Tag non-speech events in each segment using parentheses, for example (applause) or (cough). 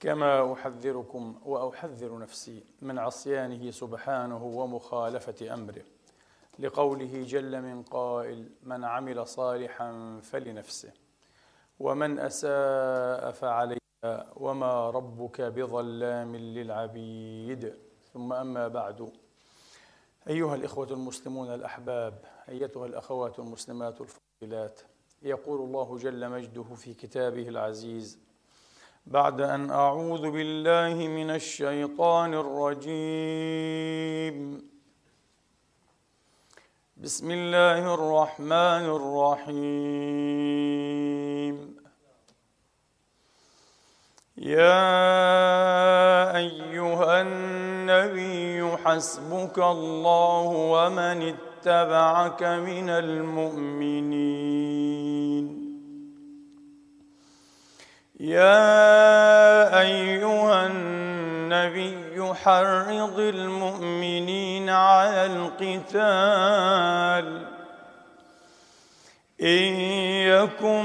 كما أحذركم وأحذر نفسي من عصيانه سبحانه ومخالفة أمره. لقوله جل من قائل من عمل صالحا فلنفسه ومن أساء فعليها وما ربك بظلام للعبيد. ثم أما بعد. أيها الإخوة المسلمون الأحباب أيتها الأخوات المسلمات الفضيلات يقول الله جل مجده في كتابه العزيز بعد أن أعوذ بالله من الشيطان الرجيم. بسم الله الرحمن الرحيم. يا أيها النبي حسبك الله ومن اتبعك من المؤمنين. يا أيها النبي حرض المؤمنين على القتال. إن يكن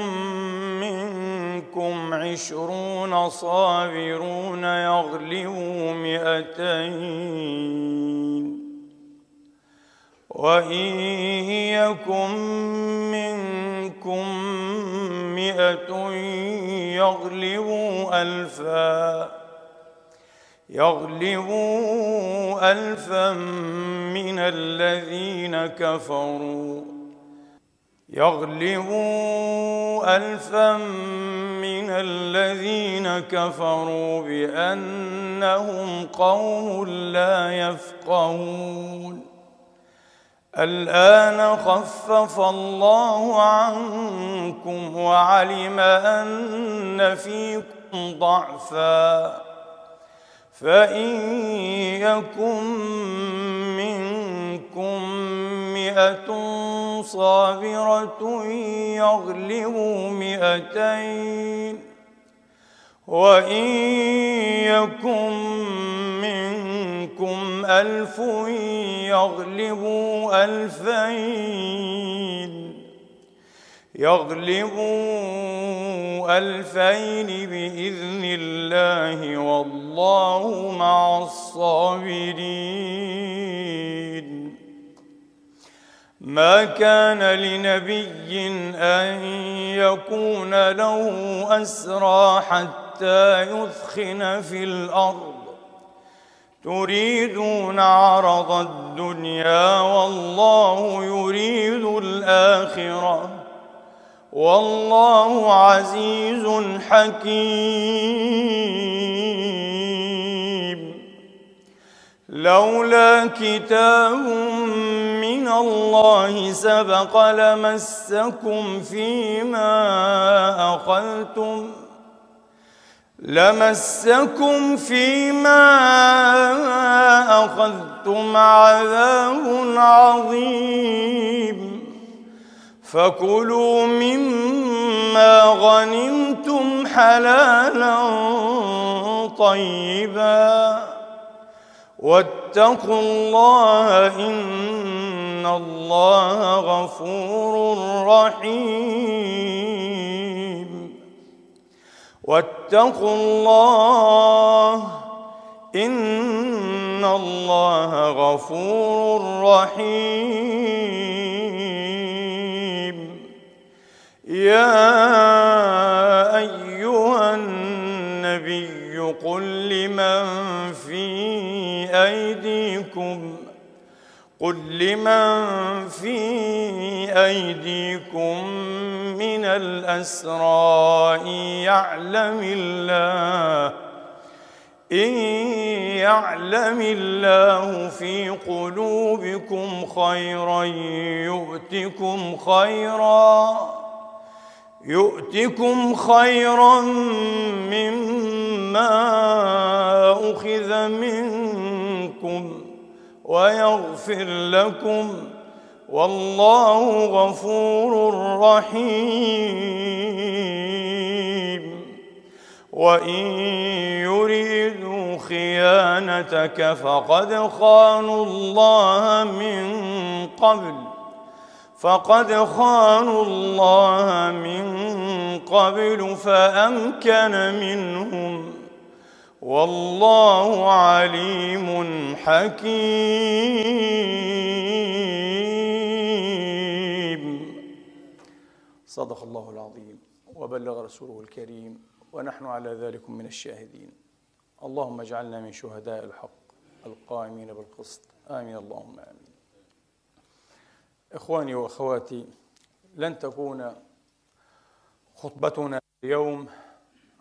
منكم عشرون صابرون يغلبوا مئتين. وإن يكن منكم مئة يغلبوا ألفا يغلبوا ألفا من الذين كفروا يغلبوا ألفا من الذين كفروا بأنهم قوم لا يفقهون. الآن خفف الله عنكم وعلم أن فيكم ضعفا فإن يكن منكم مئة صابرة يغلبوا مئتين وإن يكن منكم ألف يغلبوا ألفين يغلبوا ألفين بإذن الله والله مع الصابرين. ما كان لنبي أن يكون له أسرى حتى يثخن في الأرض. تريدون عرض الدنيا والله يريد الآخرة. والله عزيز حكيم. لولا كتاب من الله سبق لمسكم فيما أخذتم لمسكم فيما أخذتم عذاب عظيم. فكلوا مما غنمتم حلالا طيبا. واتقوا الله إن الله غفور رحيم. واتقوا الله إن الله غفور رحيم. يا أيها النبي قل لمن في أيديكم قل لمن في أيديكم من الأسرى يعلم الله إن يعلم الله في قلوبكم خيرا يؤتكم خيرا يؤتكم خيرا مما أخذ منكم ويغفر لكم والله غفور رحيم. وإن يريدوا خيانتك فقد خانوا الله من قبل. فقد خانوا الله من قبل فأمكن منهم. والله عليم حكيم. صدق الله العظيم وبلغ رسوله الكريم ونحن على ذلك من الشاهدين. اللهم اجعلنا من شهداء الحق القائمين بالقسط. آمين. اللهم آمين. إخواني وأخواتي لن تكون خطبتنا اليوم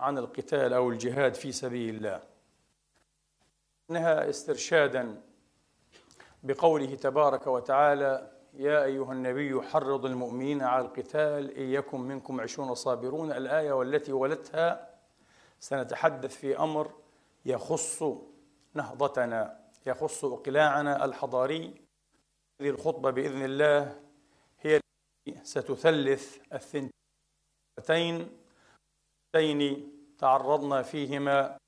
عن القتال أو الجهاد في سبيل الله. إنها استرشادا بقوله تبارك وتعالى يا أيها النبي حرض المؤمنين على القتال ان يكن منكم عشرون صابرون الآية والتي ولتها سنتحدث في أمر يخص نهضتنا يخص إقلاعنا الحضاري. هذه الخطبة بإذن الله هي التي ستثلث الثنتين اللتين تعرضنا فيهما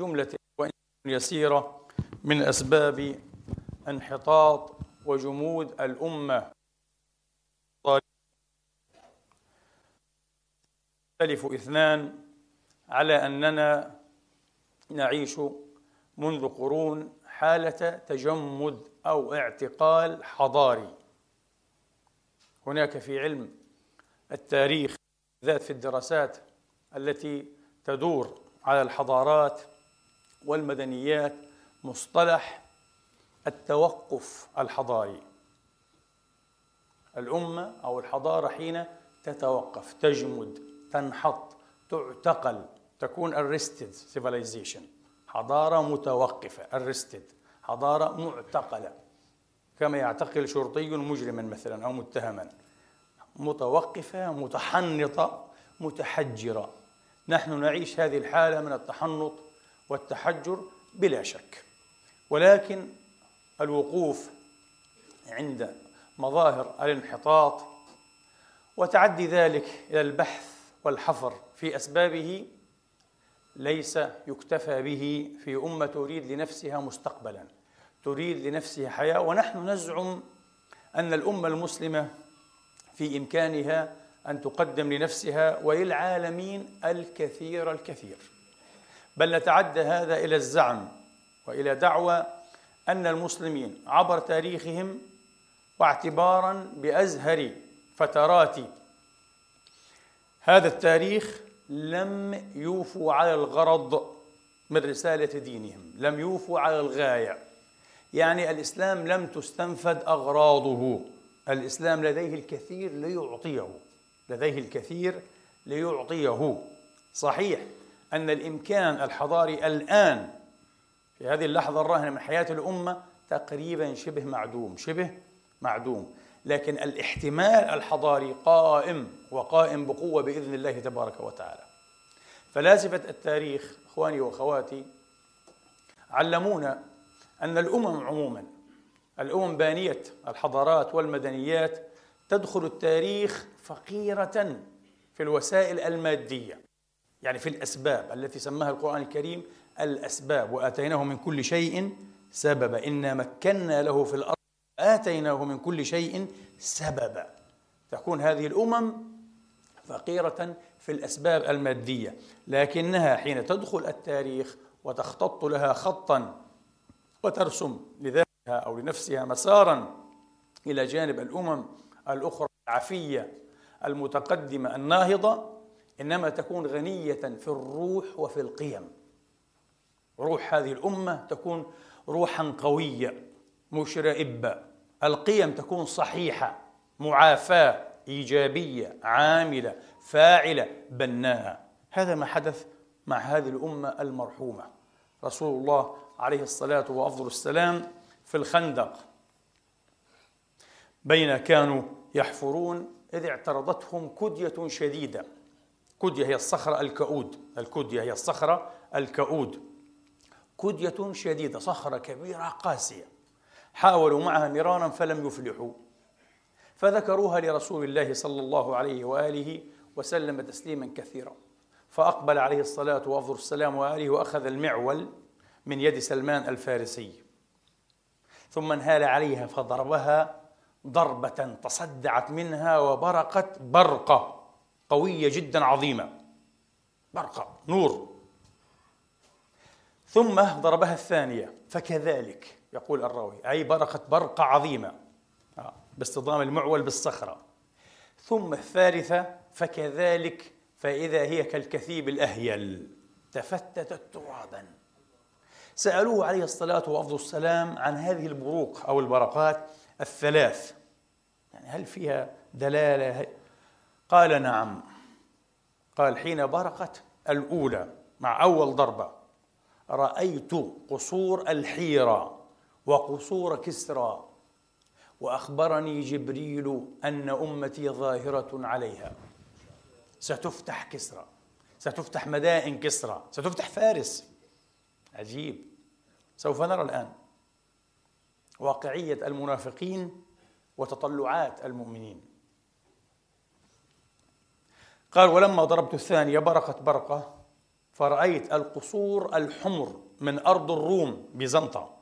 جملة وإن يسيرة من أسباب انحطاط وجمود الأمة. يختلف إثنان على أننا نعيش منذ قرون حالة تجمد أو اعتقال حضاري. هناك في علم التاريخ ذات في الدراسات التي تدور على الحضارات والمدنيات مصطلح التوقف الحضاري. الأمة أو الحضارة حين تتوقف تجمد تنحط تعتقل تكون arrested civilization. حضارة متوقفة arrested حضارة معتقلة. كما يعتقل شرطي مجرما مثلا أو متهما. متوقفة متحنطة متحجرة. نحن نعيش هذه الحالة من التحنط والتحجر بلا شك. ولكن الوقوف عند مظاهر الانحطاط وتعدي ذلك إلى البحث والحفر في أسبابه ليس يكتفى به في أمة تريد لنفسها مستقبلا تريد لنفسها حياة. ونحن نزعم أن الأمة المسلمة في إمكانها أن تقدم لنفسها وللعالمين الكثير الكثير. بل نتعدى هذا إلى الزعم وإلى دعوى أن المسلمين عبر تاريخهم واعتبارا بأزهر فترات هذا التاريخ لم يوفوا على الغرض من رسالة دينهم لم يوفوا على الغاية. يعني الإسلام لم تستنفد أغراضه الإسلام لديه الكثير ليعطيه. لديه الكثير ليعطيه. صحيح أن الإمكان الحضاري الآن في هذه اللحظة الراهنة من حياة الأمة تقريبا شبه معدوم شبه معدوم. لكن الاحتمال الحضاري قائم وقائم بقوة بإذن الله تبارك وتعالى. فلاسفة التاريخ إخواني وأخواتي علمونا أن الأمم عموما الأمم بانية الحضارات والمدنيات تدخل التاريخ فقيرة في الوسائل المادية. يعني في الأسباب التي سماها القرآن الكريم الأسباب وآتيناه من كل شيء سببا. إنا مكنا له في الأرض آتيناه من كل شيء سببا. تكون هذه الأمم فقيرة في الأسباب المادية. لكنها حين تدخل التاريخ وتختط لها خطا وترسم لذاتها أو لنفسها مسارا إلى جانب الأمم الأخرى العفية المتقدمة الناهضة إنما تكون غنية في الروح وفي القيم. روح هذه الأمة تكون روحا قوية مشرئبة. القيم تكون صحيحة معافاة إيجابية عاملة فاعلة بناءة. هذا ما حدث مع هذه الأمة المرحومة. رسول الله عليه الصلاة وأفضل السلام في الخندق بين كانوا يحفرون إذ اعترضتهم كدية شديدة. كدية هي الصخرة الكؤود. الكدية هي الصخرة الكؤود. كدية شديدة صخرة كبيرة قاسية. حاولوا معها مرارا فلم يفلحوا. فذكروها لرسول الله صلى الله عليه وآله وسلم تسليما كثيرا. فأقبل عليه الصلاة وأفضل السلام وآله وأخذ المعول من يد سلمان الفارسي. ثم انهال عليها فضربها ضربة تصدعت منها وبرقت برقة قوية جدا عظيمة. برقة نور. ثم ضربها الثانية فكذلك يقول الراوي أي برقت برقة عظيمة. باصطدام المعول بالصخرة ثم الثالثة فكذلك فإذا هي كالكثيب الأهيل تفتتت ترابا. سألوه عليه الصلاة وأفضل السلام عن هذه البروق أو البرقات الثلاث. يعني هل فيها دلالة؟ قال نعم. قال حين برقت الأولى مع أول ضربة رأيت قصور الحيرة وقصور كسرى وأخبرني جبريل أن أمتي ظاهرة عليها. ستفتح كسرى ستفتح مدائن كسرى ستفتح فارس. عجيب. سوف نرى الآن. واقعية المنافقين وتطلعات المؤمنين. قال ولما ضربت الثانية برقت برقة فرأيت القصور الحمر من أرض الروم بزنطه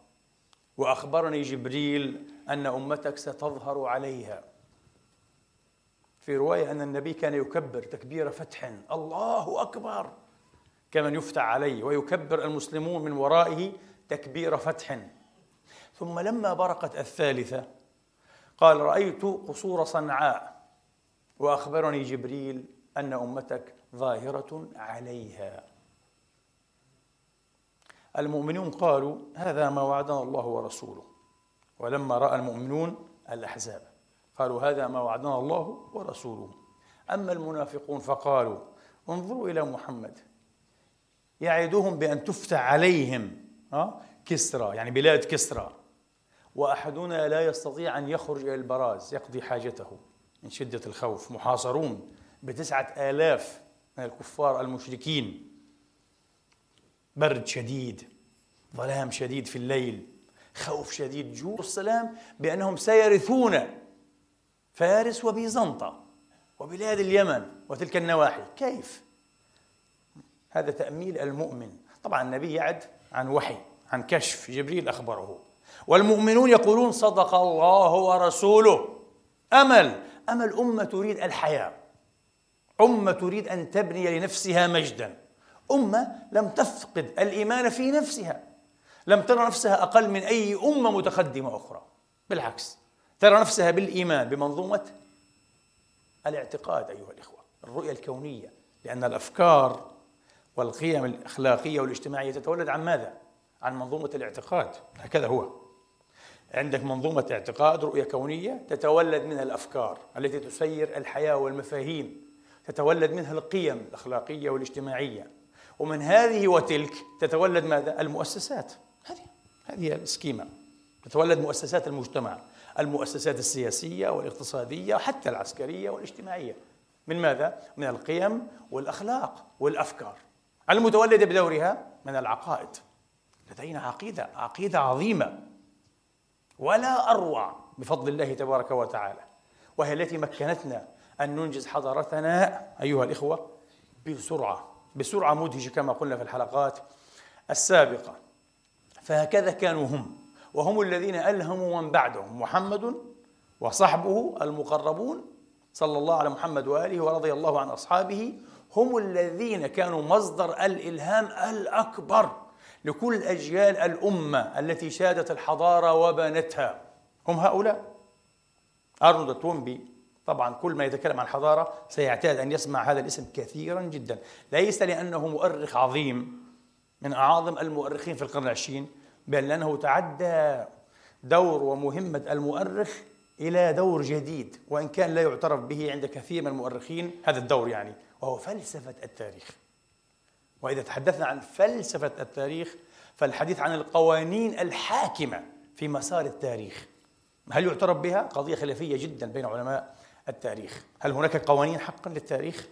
وأخبرني جبريل أن أمتك ستظهر عليها. في رواية أن النبي كان يكبر تكبير فتح الله أكبر! كمن يفتح عليه ويكبر المسلمون من ورائه تكبير فتح. ثم لما برقت الثالثة قال رأيت قصور صنعاء وأخبرني جبريل أن أمتك ظاهرة عليها. المؤمنون قالوا هذا ما وعدنا الله ورسوله. ولما رأى المؤمنون الأحزاب قالوا هذا ما وعدنا الله ورسوله. أما المنافقون فقالوا انظروا إلى محمد. يعدهم بأن تفتح عليهم كسرى يعني بلاد كسرى. وأحدنا لا يستطيع أن يخرج إلى البراز يقضي حاجته. من شدة الخوف محاصرون بتسعة آلاف من الكفار المشركين. برد شديد ظلام شديد في الليل خوف شديد جوع السلام بأنهم سيرثون فارس وبيزنطة وبلاد اليمن وتلك النواحي. كيف؟ هذا تأميل المؤمن. طبعا النبي يعد عن وحي عن كشف. جبريل أخبره. والمؤمنون يقولون صدق الله ورسوله. أمل أمل أمة تريد الحياة. أمة تريد أن تبني لنفسها مجدا. أمة لم تفقد الإيمان في نفسها. لم ترى نفسها أقل من أي أمة متقدمة أخرى. بالعكس ترى نفسها بالإيمان بمنظومة الاعتقاد أيها الإخوة. الرؤية الكونية لأن الأفكار والقيم الأخلاقية والاجتماعية تتولد عن ماذا؟ عن منظومة الاعتقاد. هكذا هو. عندك منظومة اعتقاد رؤية كونية تتولد منها الأفكار التي تسير الحياة والمفاهيم تتولد منها القيم الأخلاقية والاجتماعية. ومن هذه وتلك تتولد ماذا؟ المؤسسات. هذه هذه السكيمة. تتولد مؤسسات المجتمع المؤسسات السياسية والاقتصادية حتى العسكرية والاجتماعية. من ماذا؟ من القيم والأخلاق والأفكار. المتولدة بدورها من العقائد. لدينا عقيدة عقيدة عظيمة. ولا أروع بفضل الله تبارك وتعالى. وهي التي مكنتنا أن ننجز حضارتنا أيها الإخوة بسرعة بسرعة مدهشة كما قلنا في الحلقات السابقة. فهكذا كانوا هم وهم الذين ألهموا من بعدهم محمد وصحبه المقربون صلى الله على محمد وآله ورضي الله عن أصحابه هم الذين كانوا مصدر الإلهام الأكبر. لكل أجيال الأمة التي شادت الحضارة وبنتها. هم هؤلاء؟ أرنولد تومبي طبعا كل ما يتكلم عن الحضارة سيعتاد أن يسمع هذا الاسم كثيرا جدا. ليس لأنه مؤرخ عظيم من أعاظم المؤرخين في القرن العشرين بل لأنه تعدى دور ومهمة المؤرخ إلى دور جديد وإن كان لا يعترف به عند كثير من المؤرخين هذا الدور يعني وهو فلسفة التاريخ. وإذا تحدثنا عن فلسفة التاريخ فالحديث عن القوانين الحاكمة في مسار التاريخ هل يعترف بها؟ قضية خلافية جدا بين علماء التاريخ هل هناك قوانين حقا للتاريخ؟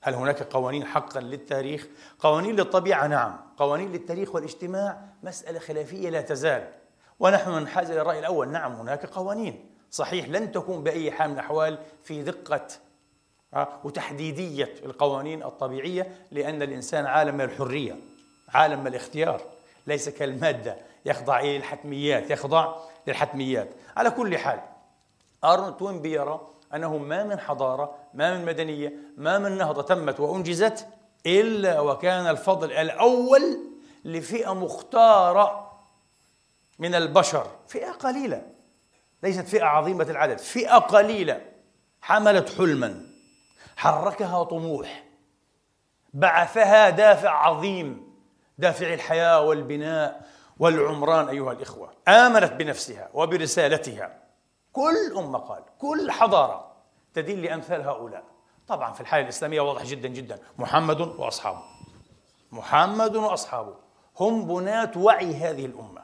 هل هناك قوانين حقا للتاريخ؟ قوانين للطبيعة نعم قوانين للتاريخ والاجتماع مسألة خلافية لا تزال ونحن ننحاز إلى الرأي الأول نعم هناك قوانين صحيح لن تكون بأي حال من الأحوال في دقة آه، وتحديدية القوانين الطبيعية لأن الإنسان عالم الحرية عالم الاختيار. ليس كالمادة يخضع إلى الحتميات يخضع للحتميات. على كل حال أرنولد توينبي يرى أنه ما من حضارة ما من مدنية ما من نهضة تمت وأنجزت إلا وكان الفضل الأول لفئة مختارة من البشر. فئة قليلة ليست فئة عظيمة العدد فئة قليلة حملت حلما. حركها طموح بعثها دافع عظيم دافع الحياة والبناء والعمران أيها الإخوة. آمنت بنفسها وبرسالتها. كل أمة قال كل حضارة تدين لأمثال هؤلاء. طبعا في الحالة الإسلامية واضح جدا جدا. محمد وأصحابه. محمد وأصحابه. هم بناة وعي هذه الأمة.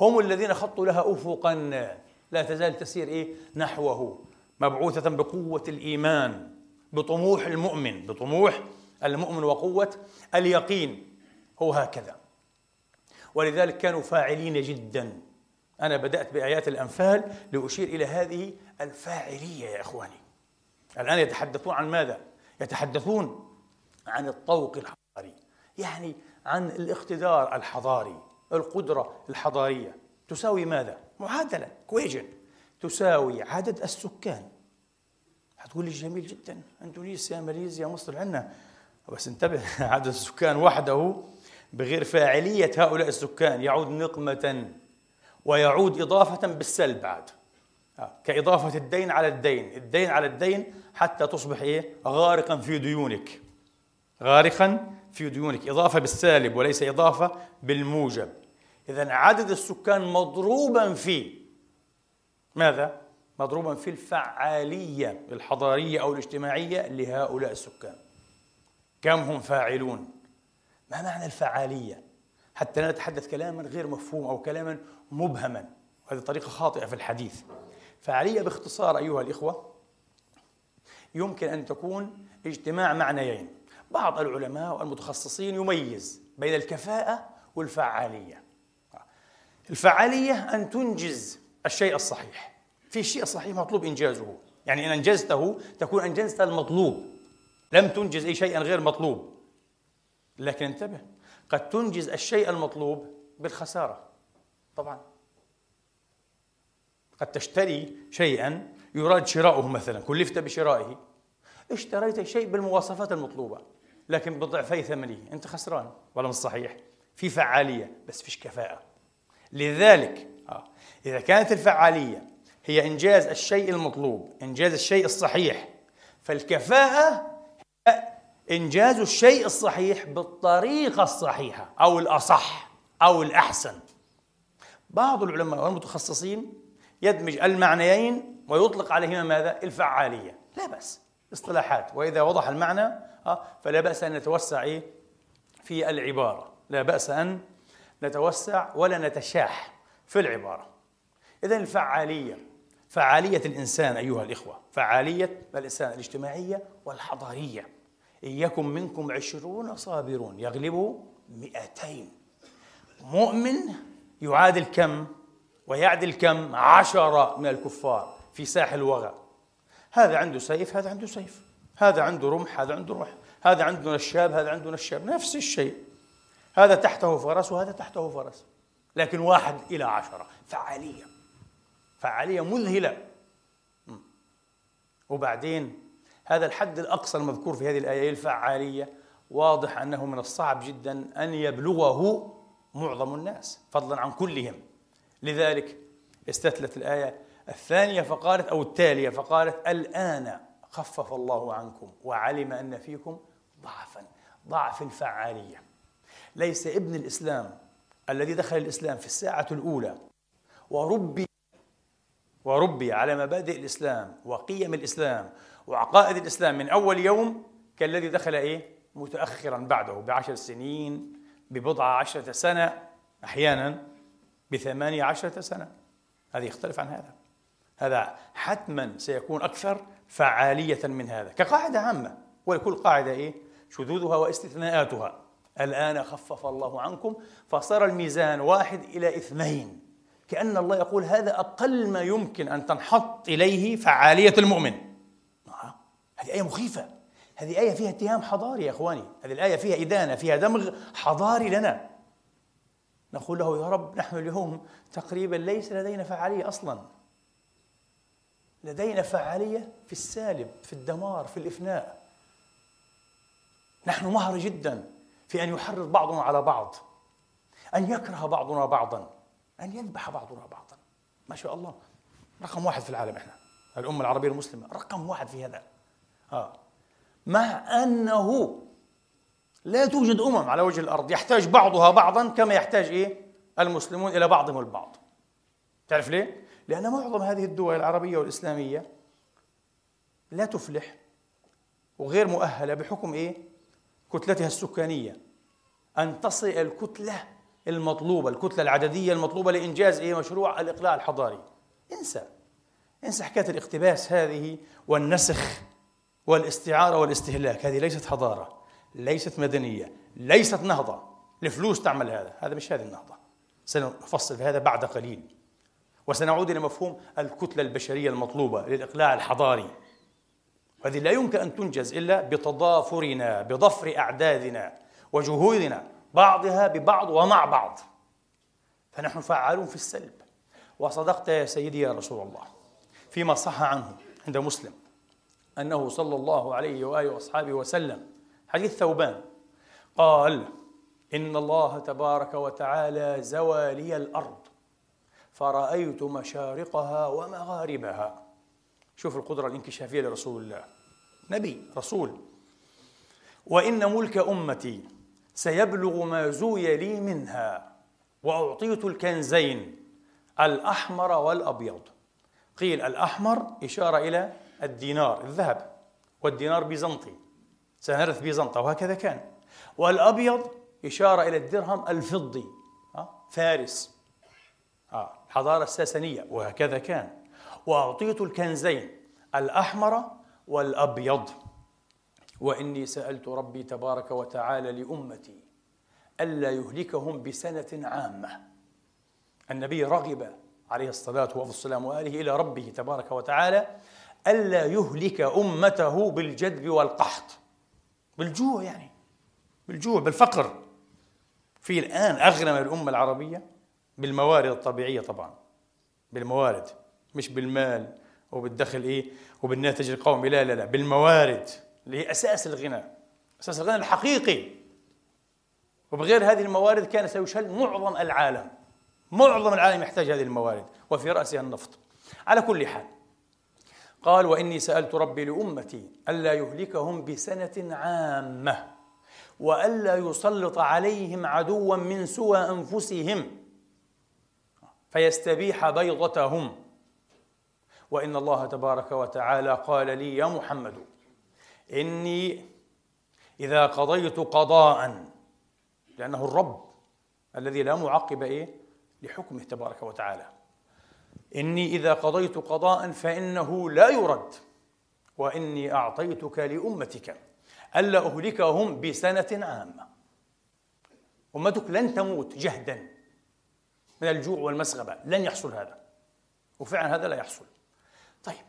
هم الذين خطوا لها أفقا. لا تزال تسير إيه؟ نحوه مبعوثة بقوة الإيمان. بطموح المؤمن بطموح المؤمن وقوة اليقين هو هكذا. ولذلك كانوا فاعلين جدا. أنا بدأت بآيات الأنفال لأشير إلى هذه الفاعلية يا إخواني. الآن يتحدثون عن ماذا؟ يتحدثون عن الطوق الحضاري يعني عن الاقتدار الحضاري القدرة الحضارية. تساوي ماذا؟ معادلة كويجن تساوي عدد السكان. حتقول لي جميل جدا. اندونيسيا ماليزيا مصر عندنا بس انتبه (laughs) عدد السكان وحده بغير فاعلية هؤلاء السكان يعود نقمة ويعود إضافة بالسلب بعد. آه، كإضافة الدين على الدين. الدين على الدين حتى تصبح إيه؟ غارقا في ديونك. غارقا في ديونك. إضافة بالسالب وليس إضافة بالموجب. إذا عدد السكان مضروبا في ماذا؟ مضروبا في الفعالية الحضارية أو الاجتماعية لهؤلاء السكان. كم هم فاعلون؟ ما معنى الفعالية؟ حتى لا نتحدث كلاما غير مفهوم أو كلاما مبهما. وهذه طريقة خاطئة في الحديث. فعالية باختصار أيها الإخوة يمكن أن تكون اجتماع معنيين. بعض العلماء والمتخصصين يميز بين الكفاءة والفعالية. الفعالية أن تنجز الشيء الصحيح. في شيء صحيح مطلوب إنجازه. يعني إن أنجزته تكون أنجزت المطلوب. لم تنجز أي شيء غير مطلوب. لكن انتبه قد تنجز الشيء المطلوب بالخسارة. طبعا. قد تشتري شيئا يراد شراؤه مثلا. كلفت بشرائه. اشتريت شيء بالمواصفات المطلوبة لكن بضعفي ثمنه. أنت خسران. ولا مش صحيح. في فعالية بس فيش كفاءة. لذلك آه، إذا كانت الفعالية هي إنجاز الشيء المطلوب إنجاز الشيء الصحيح. فالكفاءة إنجاز الشيء الصحيح بالطريقة الصحيحة أو الأصح أو الأحسن. بعض العلماء والمتخصصين يدمج المعنيين ويطلق عليهما ماذا؟ الفعالية. لا بأس. اصطلاحات. وإذا وضح المعنى آه، فلا بأس أن نتوسع إيه؟ في العبارة. لا بأس أن نتوسع ولا نتشاح في العبارة. إذا الفعالية فعالية الإنسان أيها الإخوة فعالية الإنسان الاجتماعية والحضارية. إن يكن منكم عشرون صابرون يغلبوا مئتين. مؤمن يعادل كم؟ ويعدل كم؟ عشرة من الكفار في ساحل الوغى. هذا عنده سيف هذا عنده سيف. هذا عنده رمح هذا عنده رمح. هذا عنده نشاب هذا عنده نشاب. نفس الشيء. هذا تحته فرس وهذا تحته فرس. لكن واحد إلى عشرة. فعالية. فعالية مذهلة. وبعدين هذا الحد الأقصى المذكور في هذه الآية الفعالية واضح أنه من الصعب جدا أن يبلغه معظم الناس فضلا عن كلهم. لذلك استثلت الآية الثانية فقالت أو التالية فقالت الآن خفف الله عنكم وعلم أن فيكم ضعفا ضعف الفعالية. ليس ابن الإسلام الذي دخل الإسلام في الساعة الأولى وربي وربي على مبادئ الإسلام وقيم الإسلام وعقائد الإسلام من أول يوم كالذي دخل إيه؟ متأخرا بعده بعشر سنين ببضع عشرة سنة أحيانا بثمانية عشرة سنة. هذا يختلف عن هذا. هذا حتما سيكون أكثر فعالية من هذا كقاعدة عامة. ولكل قاعدة إيه؟ شذوذها واستثناءاتها. الآن خفف الله عنكم فصار الميزان واحد إلى اثنين. كأن الله يقول هذا أقل ما يمكن أن تنحط إليه فعالية المؤمن. آه، هذه آية مخيفة. هذه آية فيها اتهام حضاري يا إخواني. هذه الآية فيها إدانة فيها دمغ حضاري لنا. نقول له يا رب نحن اليوم تقريبا ليس لدينا فعالية أصلا. لدينا فعالية في السالب في الدمار في الإفناء. نحن مهر جدا في أن يحرض بعضنا على بعض أن يكره بعضنا بعضا. أن يذبح بعضنا بعضا. ما شاء الله. رقم واحد في العالم إحنا الأمة العربية المسلمة. رقم واحد في هذا. آه. مع أنه لا توجد أمم على وجه الأرض يحتاج بعضها بعضا كما يحتاج إيه؟ المسلمون إلى بعضهم البعض. تعرف ليه؟ لأن معظم هذه الدول العربية والإسلامية لا تفلح وغير مؤهلة بحكم إيه؟ كتلتها السكانية. أن تصل الكتلة المطلوبة الكتلة العددية المطلوبة لإنجاز إيه؟ مشروع الإقلاع الحضاري. انسى. انسى حكاية الاقتباس هذه والنسخ والاستعارة والاستهلاك. هذه ليست حضارة ليست مدنية ليست نهضة. الفلوس تعمل هذا هذا مش هذه النهضة. سنفصل في هذا بعد قليل. وسنعود إلى مفهوم الكتلة البشرية المطلوبة للإقلاع الحضاري. هذه لا يمكن أن تنجز إلا بتضافرنا بضفر أعدادنا وجهودنا. بعضها ببعض ومع بعض. فنحن فعالون في السلب. وصدقت يا سيدي يا رسول الله فيما صح عنه عند مسلم أنه صلى الله عليه وآله وأصحابه وسلم حديث ثوبان قال إن الله تبارك وتعالى زوى لي الأرض فرأيت مشارقها ومغاربها. شوف القدرة الانكشافية لرسول الله. نبي رسول. وإن ملك أمتي سيبلغ ما زوي لي منها وأعطيت الكنزين الأحمر والأبيض. قيل الأحمر إشارة إلى الدينار الذهب والدينار بيزنطي سنرث بيزنطة وهكذا كان. والأبيض إشارة إلى الدرهم الفضي فارس الحضارة الساسانية وهكذا كان. وأعطيت الكنزين الأحمر والأبيض. وإني سألت ربي تبارك وتعالى لأمتي ألا يهلكهم بسنة عامة. النبي رغب عليه الصلاة والسلام وآله إلى ربه تبارك وتعالى ألا يهلك أمته بالجدب والقحط. بالجوع يعني. بالجوع بالفقر. في الآن أغنى من الأمة العربية بالموارد الطبيعية طبعا. بالموارد. مش بالمال وبالدخل إيه؟ وبالناتج القومي. لا لا لا. بالموارد. اللي هي أساس الغنى أساس الغنى الحقيقي. وبغير هذه الموارد كان سيشل معظم العالم معظم العالم يحتاج هذه الموارد وفي رأسها النفط. على كل حال قال وإني سألت ربي لأمتي ألا يهلكهم بسنة عامة وألا يسلط عليهم عدوا من سوى أنفسهم فيستبيح بيضتهم. وإن الله تبارك وتعالى قال لي يا محمد إني إذا قضيت قضاء لأنه الرب الذي لا معقب إيه؟ لحكمه تبارك وتعالى. إني إذا قضيت قضاء فإنه لا يرد وإني أعطيتك لأمتك ألا أهلكهم بسنة عامة. أمتك لن تموت جهدا من الجوع والمسغبة لن يحصل هذا. وفعلا هذا لا يحصل. طيب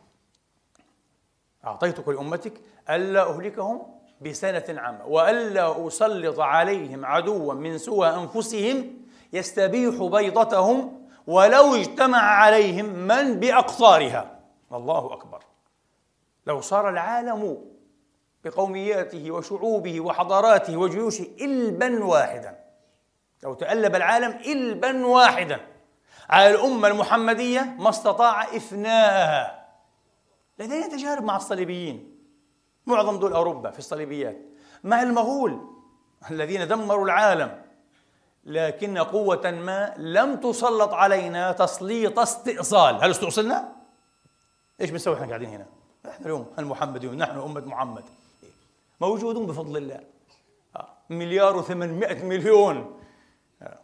أعطيتك لأمتك ألا أهلكهم بسنة عامة وألا أسلط عليهم عدوا من سوى أنفسهم يستبيح بيضتهم ولو اجتمع عليهم من بأقطارها. الله أكبر. لو صار العالم بقومياته وشعوبه وحضاراته وجيوشه إلبا واحدا لو تألب العالم إلبا واحدا على الأمة المحمدية ما استطاع إفناءها لدينا تجارب مع الصليبيين. معظم دول أوروبا في الصليبيات. مع المغول؟ الذين دمروا العالم. لكن قوة ما لم تسلط علينا تسليط استئصال. هل استؤصلنا؟ إيش بنسوي إحنا قاعدين هنا؟ إحنا اليوم المحمديون نحن أمة محمد. موجودون بفضل الله. آه، مليار وثمانمائة مليون. آه،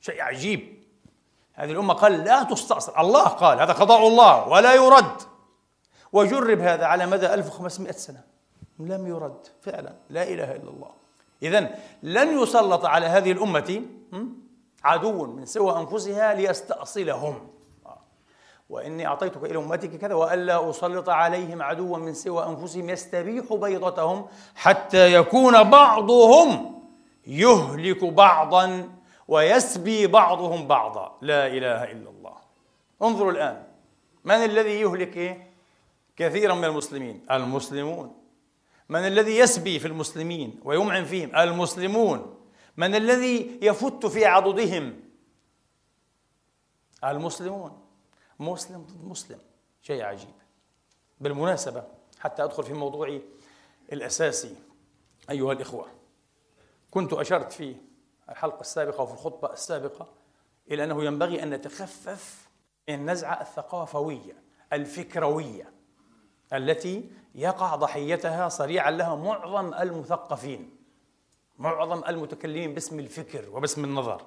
شيء عجيب. هذه الأمة قال لا تستأصل. الله قال هذا قضاء الله ولا يرد. وجرب هذا على مدى 1500 سنة. لم يرد فعلا. لا إله إلا الله. إذا لن يسلط على هذه الأمة عدو من سوى أنفسها ليستأصلهم. وإني أعطيتك إلى أمتك كذا وألا أسلط عليهم عدوا من سوى أنفسهم يستبيح بيضتهم حتى يكون بعضهم يهلك بعضا ويسبي بعضهم بعضا. لا إله إلا الله. انظروا الآن. من الذي يهلك إيه؟ كثيرا من المسلمين. المسلمون. من الذي يسبي في المسلمين ويمعن فيهم؟ المسلمون. من الذي يفت في عضدهم؟ المسلمون. مسلم ضد مسلم. شيء عجيب. بالمناسبة حتى أدخل في موضوعي الأساسي أيها الإخوة. كنت أشرت في الحلقة السابقة وفي الخطبة السابقة إلى أنه ينبغي أن نتخفف من النزعة الثقافوية الفكروية. التي يقع ضحيتها صريعا لها معظم المثقفين معظم المتكلمين باسم الفكر وباسم النظر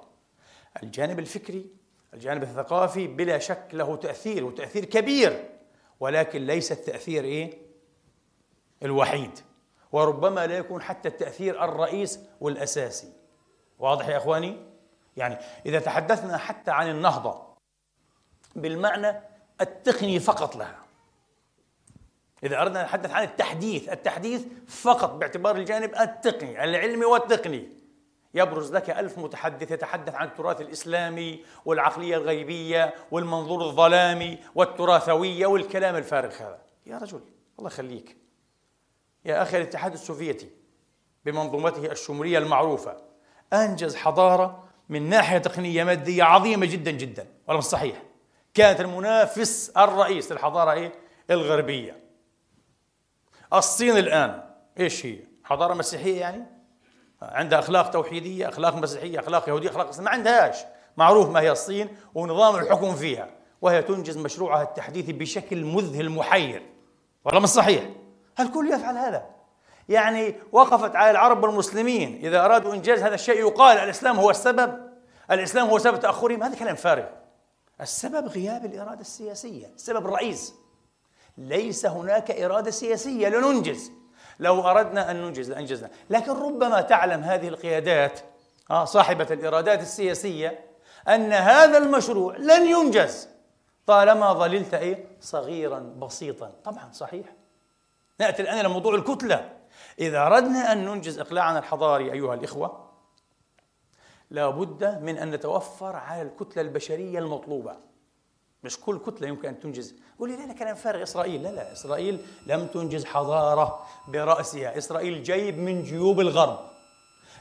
الجانب الفكري الجانب الثقافي بلا شك له تأثير وتأثير كبير ولكن ليس التأثير إيه؟ الوحيد وربما لا يكون حتى التأثير الرئيس والأساسي واضح يا إخواني؟ يعني إذا تحدثنا حتى عن النهضة بالمعنى التقني فقط لها إذا أردنا أن نتحدث عن التحديث التحديث فقط باعتبار الجانب التقني العلمي والتقني. يبرز لك ألف متحدث يتحدث عن التراث الإسلامي والعقلية الغيبية والمنظور الظلامي والتراثوية والكلام الفارغ هذا. يا رجل الله يخليك. يا أخي الاتحاد السوفيتي بمنظومته الشمولية المعروفة أنجز حضارة من ناحية تقنية مادية عظيمة جدا جدا ولا صحيح. كانت المنافس الرئيس للحضارة إيه؟ الغربية. الصين الآن إيش هي؟ حضارة مسيحية يعني؟ عندها أخلاق توحيدية أخلاق مسيحية أخلاق يهودية أخلاق ما عندهاش. معروف ما هي الصين ونظام الحكم فيها وهي تنجز مشروعها التحديثي بشكل مذهل محير. ولا مش صحيح؟ الكل يفعل هذا. يعني وقفت على العرب والمسلمين إذا أرادوا إنجاز هذا الشيء يقال الإسلام هو السبب. الإسلام هو سبب تأخرهم. هذا كلام فارغ. السبب غياب الإرادة السياسية السبب الرئيس ليس هناك إرادة سياسية لننجز. لو أردنا أن ننجز لأنجزنا. لكن ربما تعلم هذه القيادات آه صاحبة الإرادات السياسية أن هذا المشروع لن ينجز طالما ظللت إيه؟ صغيرا بسيطا. طبعا صحيح. نأتي الآن إلى موضوع الكتلة. إذا أردنا أن ننجز إقلاعنا الحضاري أيها الإخوة لابد من أن نتوفر على الكتلة البشرية المطلوبة. مش كل كتلة يمكن أن تنجز. قول لي لا لا كلام فارغ إسرائيل. لا لا إسرائيل لم تنجز حضارة برأسها. إسرائيل جيب من جيوب الغرب.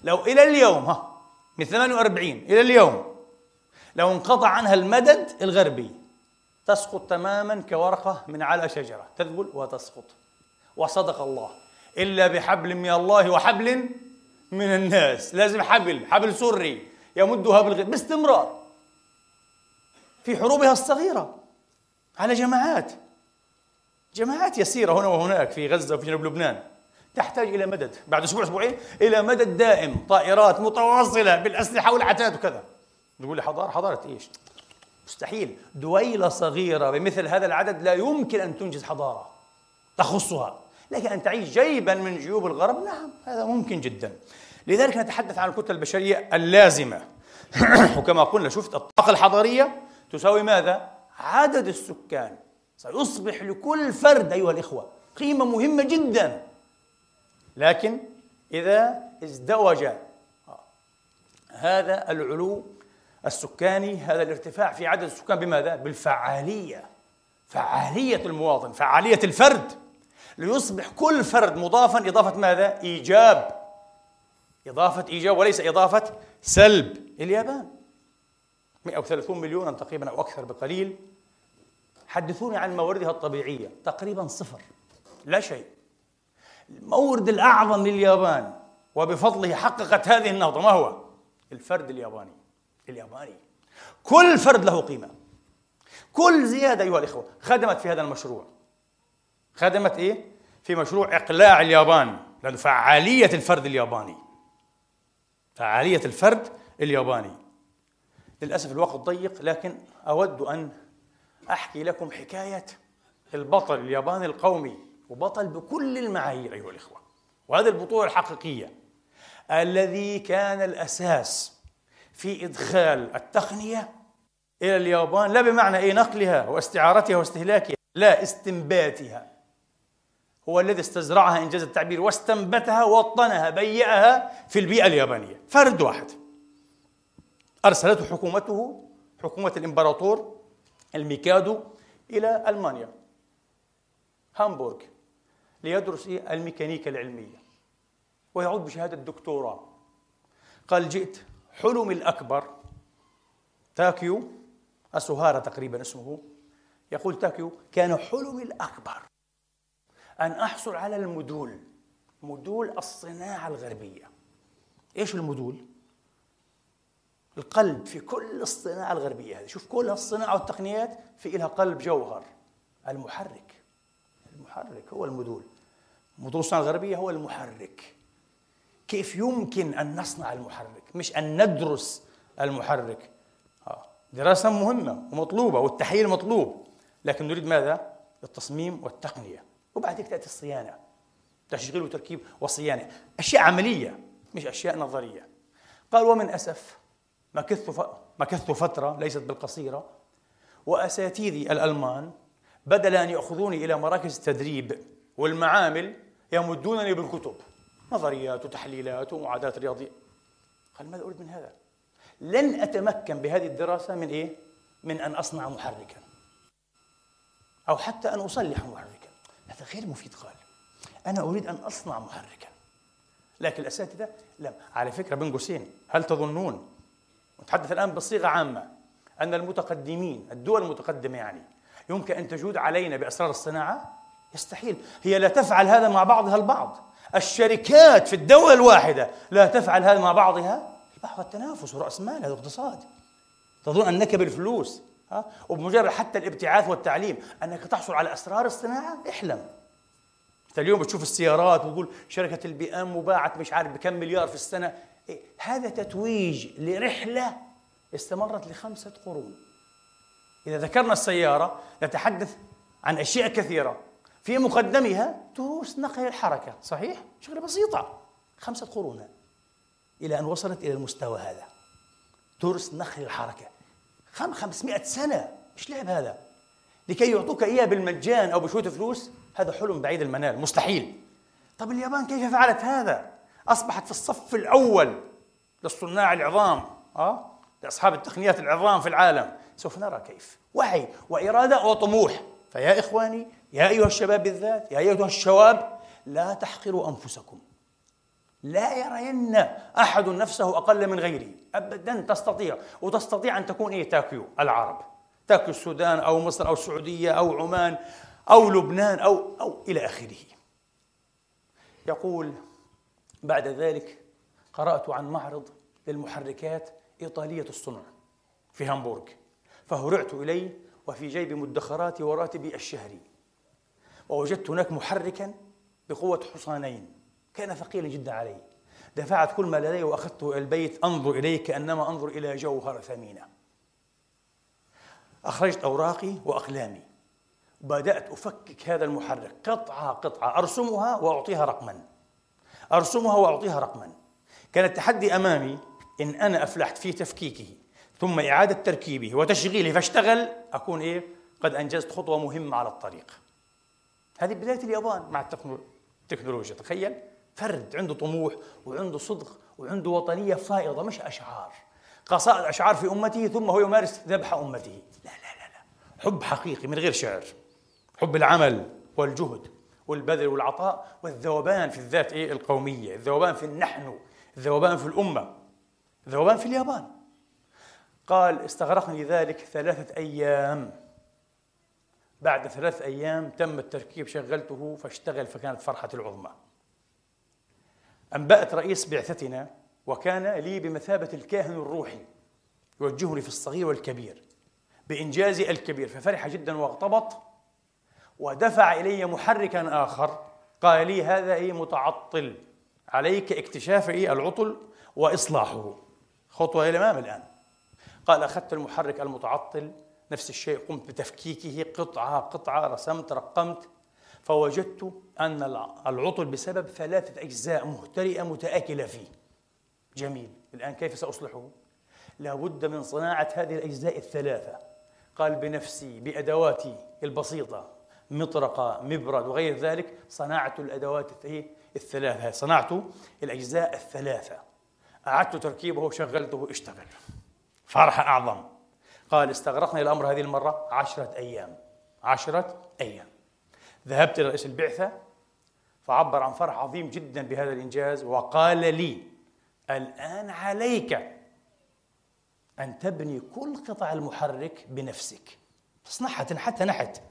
لو إلى اليوم ها من 48 إلى اليوم لو انقطع عنها المدد الغربي تسقط تماما كورقة من على شجرة. تذبل وتسقط. وصدق الله. إلا بحبل من الله وحبل من الناس. لازم حبل حبل سري. يمدها بالغيب باستمرار. في حروبها الصغيرة على جماعات. جماعات يسيرة هنا وهناك في غزة وفي جنوب لبنان. تحتاج إلى مدد. بعد أسبوع أسبوعين إلى مدد دائم. طائرات متواصلة بالأسلحة والعتاد وكذا. تقول لي حضارة حضارة إيش؟ مستحيل. دويلة صغيرة بمثل هذا العدد لا يمكن أن تنجز حضارة تخصها. لكن أن تعيش جيبا من جيوب الغرب نعم هذا ممكن جدا. لذلك نتحدث عن الكتلة البشرية اللازمة. (clears throat) وكما قلنا شفت الطاقة الحضارية تساوي ماذا؟ عدد السكان. سيصبح لكل فرد أيها الإخوة قيمة مهمة جدا. لكن إذا ازدوج هذا العلو السكاني هذا الارتفاع في عدد السكان بماذا؟ بالفعالية. فعالية المواطن فعالية الفرد. ليصبح كل فرد مضافا إضافة ماذا؟ إيجاب. إضافة إيجاب وليس إضافة سلب. اليابان. 130 مليونا تقريبا أو أكثر بقليل. حدثوني عن مواردها الطبيعية تقريبا صفر لا شيء. المورد الأعظم لليابان وبفضله حققت هذه النهضة ما هو؟ الفرد الياباني الياباني. كل فرد له قيمة. كل زيادة أيها الإخوة خدمت في هذا المشروع. خدمت إيه؟ في مشروع إقلاع اليابان لأنه فعالية الفرد الياباني. فعالية الفرد الياباني. للأسف الوقت ضيق لكن أود أن أحكي لكم حكاية البطل الياباني القومي وبطل بكل المعايير أيها الإخوة. وهذه البطولة الحقيقية الذي كان الأساس في إدخال التقنية إلى اليابان لا بمعنى إيه نقلها واستعارتها واستهلاكها لا استنباتها. هو الذي استزرعها إنجاز التعبير واستنبتها وطنها بيئها في البيئة اليابانية. فرد واحد. أرسلته حكومته حكومة الإمبراطور الميكادو إلى ألمانيا هامبورغ ليدرس الميكانيكا العلمية ويعود بشهادة دكتوراه. قال جئت حلمي الأكبر تاكيو أسوهارا تقريبا اسمه يقول تاكيو كان حلمي الأكبر. أن أحصل على ال model model الصناعة الغربية. إيش المدول؟ القلب في كل الصناعة الغربية هذه. شوف كل الصناعة والتقنيات في لها قلب جوهر. المحرك. المحرك هو المدول. مدول الصناعة الغربية هو المحرك. كيف يمكن أن نصنع المحرك؟ مش أن ندرس المحرك. آه، دراسة مهمة ومطلوبة والتحليل مطلوب. لكن نريد ماذا؟ التصميم والتقنية. وبعد ذلك تأتي الصيانة. تشغيل وتركيب وصيانة. أشياء عملية مش أشياء نظرية. قال ومن أسف مكثت. مكثت فترة ليست بالقصيرة وأساتذي الألمان بدل أن يأخذوني إلى مراكز التدريب والمعامل يمدونني بالكتب نظريات وتحليلات ومعادلات رياضية قال ماذا أريد من هذا؟ لن أتمكن بهذه الدراسة من إيه؟ من أن أصنع محركا أو حتى أن أصلح محركا هذا غير مفيد قال أنا أريد أن أصنع محركا لكن الأساتذة لا على فكرة بين قوسين هل تظنون نتحدث الآن بصيغة عامة أن المتقدمين الدول المتقدمة يعني يمكن أن تجود علينا بأسرار الصناعة؟ يستحيل. هي لا تفعل هذا مع بعضها البعض. الشركات في الدولة الواحدة لا تفعل هذا مع بعضها؟ البحث التنافس ورأس مال هذا اقتصاد. تظن أنك بالفلوس ها؟ وبمجرد حتى الابتعاث والتعليم أنك تحصل على أسرار الصناعة؟ احلم. انت اليوم بتشوف السيارات وتقول شركة البي إم وباعت مش عارف بكم مليار في السنة؟ هذا تتويج لرحلة استمرت لخمسة قرون. إذا ذكرنا السيارة نتحدث عن أشياء كثيرة. في مقدمها دروس نقل الحركة صحيح؟ شغلة بسيطة. خمسة قرون. إلى أن وصلت إلى المستوى هذا. دروس نقل الحركة. خم 500 سنة. مش لعب هذا؟ لكي يعطوك إياه بالمجان أو بشوية فلوس هذا حلم بعيد المنال. مستحيل. طب اليابان كيف فعلت هذا؟ أصبحت في الصف الأول للصناع العظام أه؟ لأصحاب التقنيات العظام في العالم. سوف نرى كيف. وعي وإرادة وطموح. فيا إخواني يا أيها الشباب بالذات يا أيها الشباب لا تحقروا أنفسكم. لا يرين أحد نفسه أقل من غيره أبدا تستطيع. وتستطيع أن تكون إيه؟ تاكيو العرب. تاكيو السودان أو مصر أو السعودية أو عمان أو لبنان أو أو إلى آخره. يقول بعد ذلك قرأت عن معرض للمحركات إيطالية الصنع في هامبورغ فهرعت إليه وفي جيب مدخراتي وراتبي الشهري. ووجدت هناك محركا بقوة حصانين كان ثقيلا جدا علي. دفعت كل ما لدي وأخذته إلى البيت أنظر إليه كأنما أنظر إلى جوهرة ثمينة. أخرجت أوراقي وأقلامي. بدأت أفكك هذا المحرك قطعة قطعة أرسمها وأعطيها رقما. أرسمها وأعطيها رقما. كان التحدي أمامي إن أنا أفلحت في تفكيكه ثم إعادة تركيبه وتشغيله فاشتغل أكون إيه؟ قد أنجزت خطوة مهمة على الطريق. هذه بداية اليابان مع التكنولوجيا. تخيل فرد عنده طموح وعنده صدق وعنده وطنية فائضة مش أشعار. قصائد أشعار في أمته ثم هو يمارس ذبح أمته. لا لا لا لا. حب حقيقي من غير شعر. حب العمل والجهد. والبذل والعطاء والذوبان في الذات إيه؟ القومية الذوبان في النحن الذوبان في الأمة الذوبان في اليابان. قال استغرقني ذلك ثلاثة أيام. بعد ثلاث أيام تم التركيب شغلته فاشتغل فكانت فرحة العظمى. أنبأت رئيس بعثتنا وكان لي بمثابة الكاهن الروحي يوجهني في الصغير والكبير بإنجازي الكبير ففرح جدا واغتبط ودفع إلي محركا آخر. قال لي هذا إيه متعطل. عليك اكتشاف إيه العطل وإصلاحه. خطوة إلى الأمام الآن. قال أخذت المحرك المتعطل. نفس الشيء قمت بتفكيكه. قطعة قطعة رسمت رقمت. فوجدت أن العطل بسبب ثلاثة أجزاء مهترئة متآكلة فيه. جميل. الآن كيف سأصلحه؟ لابد من صناعة هذه الأجزاء الثلاثة. قال بنفسي بأدواتي البسيطة. مطرقة مبرد وغير ذلك صنعت الأدوات الثلاثة صنعت الأجزاء الثلاثة. أعدت تركيبه وشغلته اشتغل. فرحة أعظم. قال استغرقني الأمر هذه المرة عشرة أيام. عشرة أيام. ذهبت إلى رئيس البعثة فعبر عن فرح عظيم جدا بهذا الإنجاز وقال لي الآن عليك أن تبني كل قطع المحرك بنفسك. تصنعها تنحت. نحت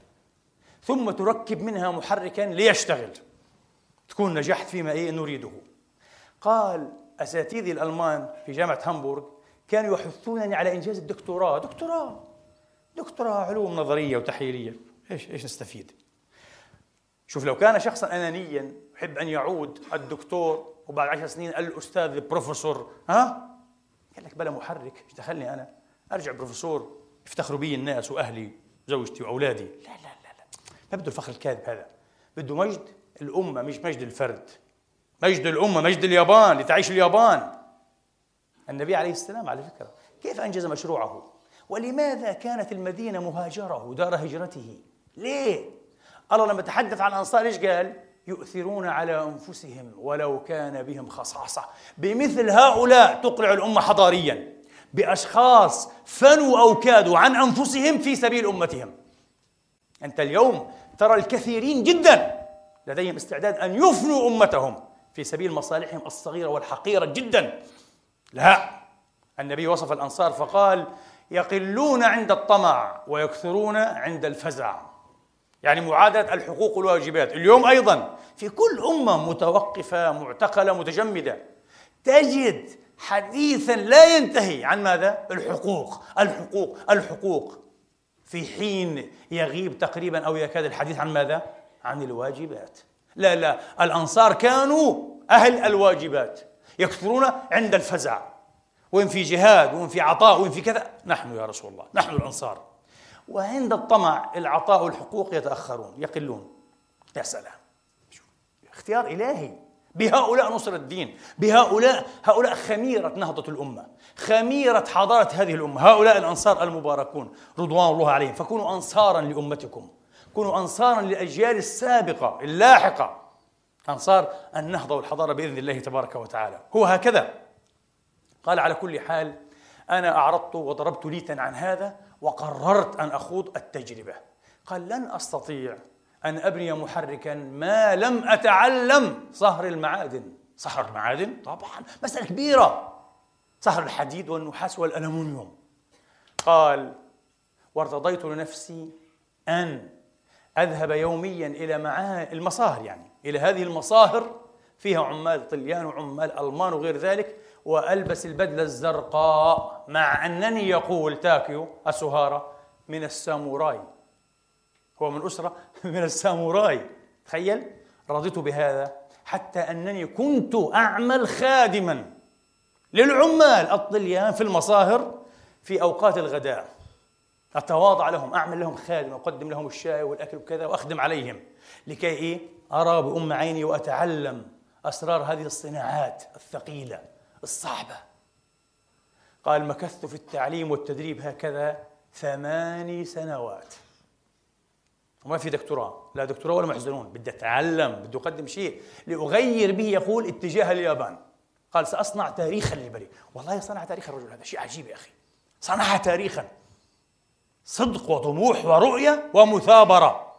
ثم تركب منها محركا ليشتغل. تكون نجحت فيما إيه نريده. قال أساتذتي الألمان في جامعة هامبورغ كانوا يحثونني على إنجاز الدكتوراه. دكتوراه. دكتوراه علوم نظرية وتحليلية. إيش إيش نستفيد؟ شوف لو كان شخصا أنانيا يحب أن يعود الدكتور وبعد عشر سنين الأستاذ البروفيسور ها؟ قال لك بلا محرك. إيش دخلني أنا؟ أرجع بروفيسور يفتخروا بي الناس وأهلي زوجتي لا لا لا ما بده الفخر الكاذب هذا؟ بده مجد الأمة مش مجد الفرد. مجد الأمة مجد اليابان لتعيش اليابان. النبي عليه السلام على فكرة كيف أنجز مشروعه؟ ولماذا كانت المدينة مهاجرة دار هجرته؟ ليه؟ الله لما تحدث عن الأنصار إيش قال؟ يؤثرون على أنفسهم ولو كان بهم خصاصة. بمثل هؤلاء تقلع الأمة حضاريا. بأشخاص فنوا أو كادوا عن أنفسهم في سبيل أمتهم. أنت اليوم ترى الكثيرين جدا لديهم استعداد أن يفنوا أمتهم في سبيل مصالحهم الصغيرة والحقيرة جدا. لا النبي وصف الأنصار فقال يقلون عند الطمع ويكثرون عند الفزع. يعني معادلة الحقوق والواجبات. اليوم أيضا في كل أمة متوقفة معتقلة متجمدة تجد حديثا لا ينتهي عن ماذا؟ الحقوق الحقوق الحقوق. في حين يغيب تقريبا أو يكاد الحديث عن ماذا؟ عن الواجبات. لا لا الأنصار كانوا أهل الواجبات يكثرون عند الفزع. وين في جهاد وين في عطاء وين في كذا. نحن يا رسول الله نحن الأنصار. وعند الطمع العطاء والحقوق يتأخرون يقلون. يا سلام. اختيار إلهي. بهؤلاء نصر الدين بهؤلاء هؤلاء خميرة نهضة الأمة. خميرة حضارة هذه الأمة هؤلاء الأنصار المباركون رضوان الله عليهم. فكونوا أنصارا لأمتكم كونوا أنصارا للأجيال السابقة اللاحقة. أنصار النهضة والحضارة بإذن الله تبارك وتعالى. هو هكذا. قال على كل حال أنا أعرضت وضربت ليتا عن هذا وقررت أن أخوض التجربة. قال لن أستطيع أن أبني محركا ما لم أتعلم صهر المعادن. صهر المعادن؟ طبعا. مسألة كبيرة. صهر الحديد والنحاس والألمنيوم قال وارتضيت لنفسي أن أذهب يوميا إلى معاه المصاهر يعني إلى هذه المصاهر فيها عمال طليان وعمال ألمان وغير ذلك وألبس البدلة الزرقاء مع أنني يقول تاكيو أسوهارا من الساموراي. هو من أسرة (laughs) من الساموراي. تخيل رضيت بهذا حتى أنني كنت أعمل خادما. للعمال الطليان في المصاهر في أوقات الغداء. أتواضع لهم أعمل لهم خادم أقدم لهم الشاي والأكل وكذا وأخدم عليهم. لكي إيه؟ أرى بأم عيني وأتعلم أسرار هذه الصناعات الثقيلة الصعبة. قال مكثت في التعليم والتدريب هكذا ثماني سنوات. وما في دكتوراه لا دكتوراه ولا محزنون. بدي أتعلم بدي أقدم شيء. لأغير به يقول اتجاه اليابان. قال سأصنع تاريخا لبني والله صنع تاريخ الرجل هذا شيء عجيب يا أخي. صنع تاريخا. صدق وطموح ورؤية ومثابرة.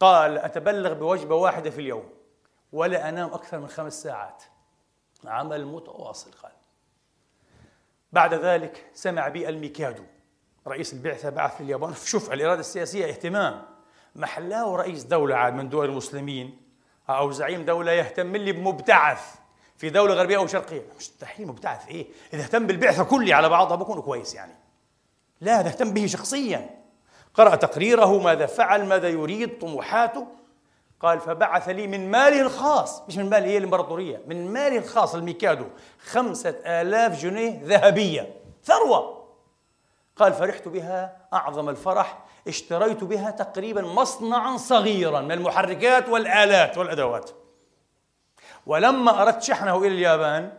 قال أتبلغ بوجبة واحدة في اليوم ولا أنام أكثر من خمس ساعات. عمل متواصل قال. بعد ذلك سمع بي الميكادو رئيس البعثة بعث في اليابان شوف الإرادة السياسية اهتمام. محلاه رئيس دولة عاد من دول المسلمين. أو زعيم دولة يهتم لي بمبتعث في دولة غربية أو شرقية. مستحيل مبتعث. إيه؟ إذا اهتم بالبعثة كلها على بعضها بكون كويس يعني. لا ده اهتم به شخصيا. قرأ تقريره ماذا فعل ماذا يريد طموحاته. قال فبعث لي من ماله الخاص. مش من ماله هي الإمبراطورية. من ماله الخاص الميكادو. خمسة آلاف جنيه ذهبية. ثروة. قال فرحت بها أعظم الفرح. اشتريت بها تقريبا مصنعا صغيرا من المحركات والآلات والأدوات. ولما أردت شحنه إلى اليابان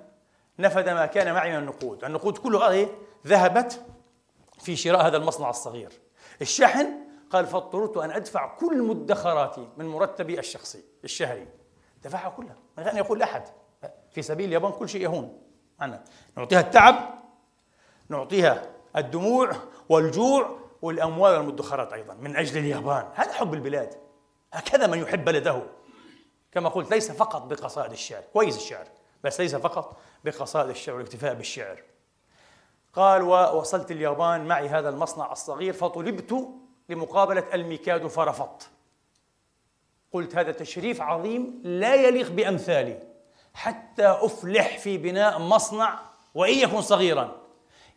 نفد ما كان معي من النقود. النقود كلها إيه؟ ذهبت في شراء هذا المصنع الصغير. الشحن قال فاضطررت أن أدفع كل مدخراتي من مرتبي الشخصي الشهري. دفعها كلها من غير أن يقول أحد في سبيل اليابان كل شيء يهون عنا. نعطيها التعب نعطيها الدموع والجوع والأموال والمدخرات أيضا من أجل اليابان. هذا حب البلاد. هكذا من يحب بلده. كما قلت ليس فقط بقصائد الشعر. كويس الشعر بس ليس فقط بقصائد الشعر والاكتفاء بالشعر. قال ووصلت اليابان معي هذا المصنع الصغير فطلبت لمقابلة الميكادو فرفضت. قلت هذا تشريف عظيم لا يليق بأمثالي حتى أفلح في بناء مصنع وإن يكن صغيرا.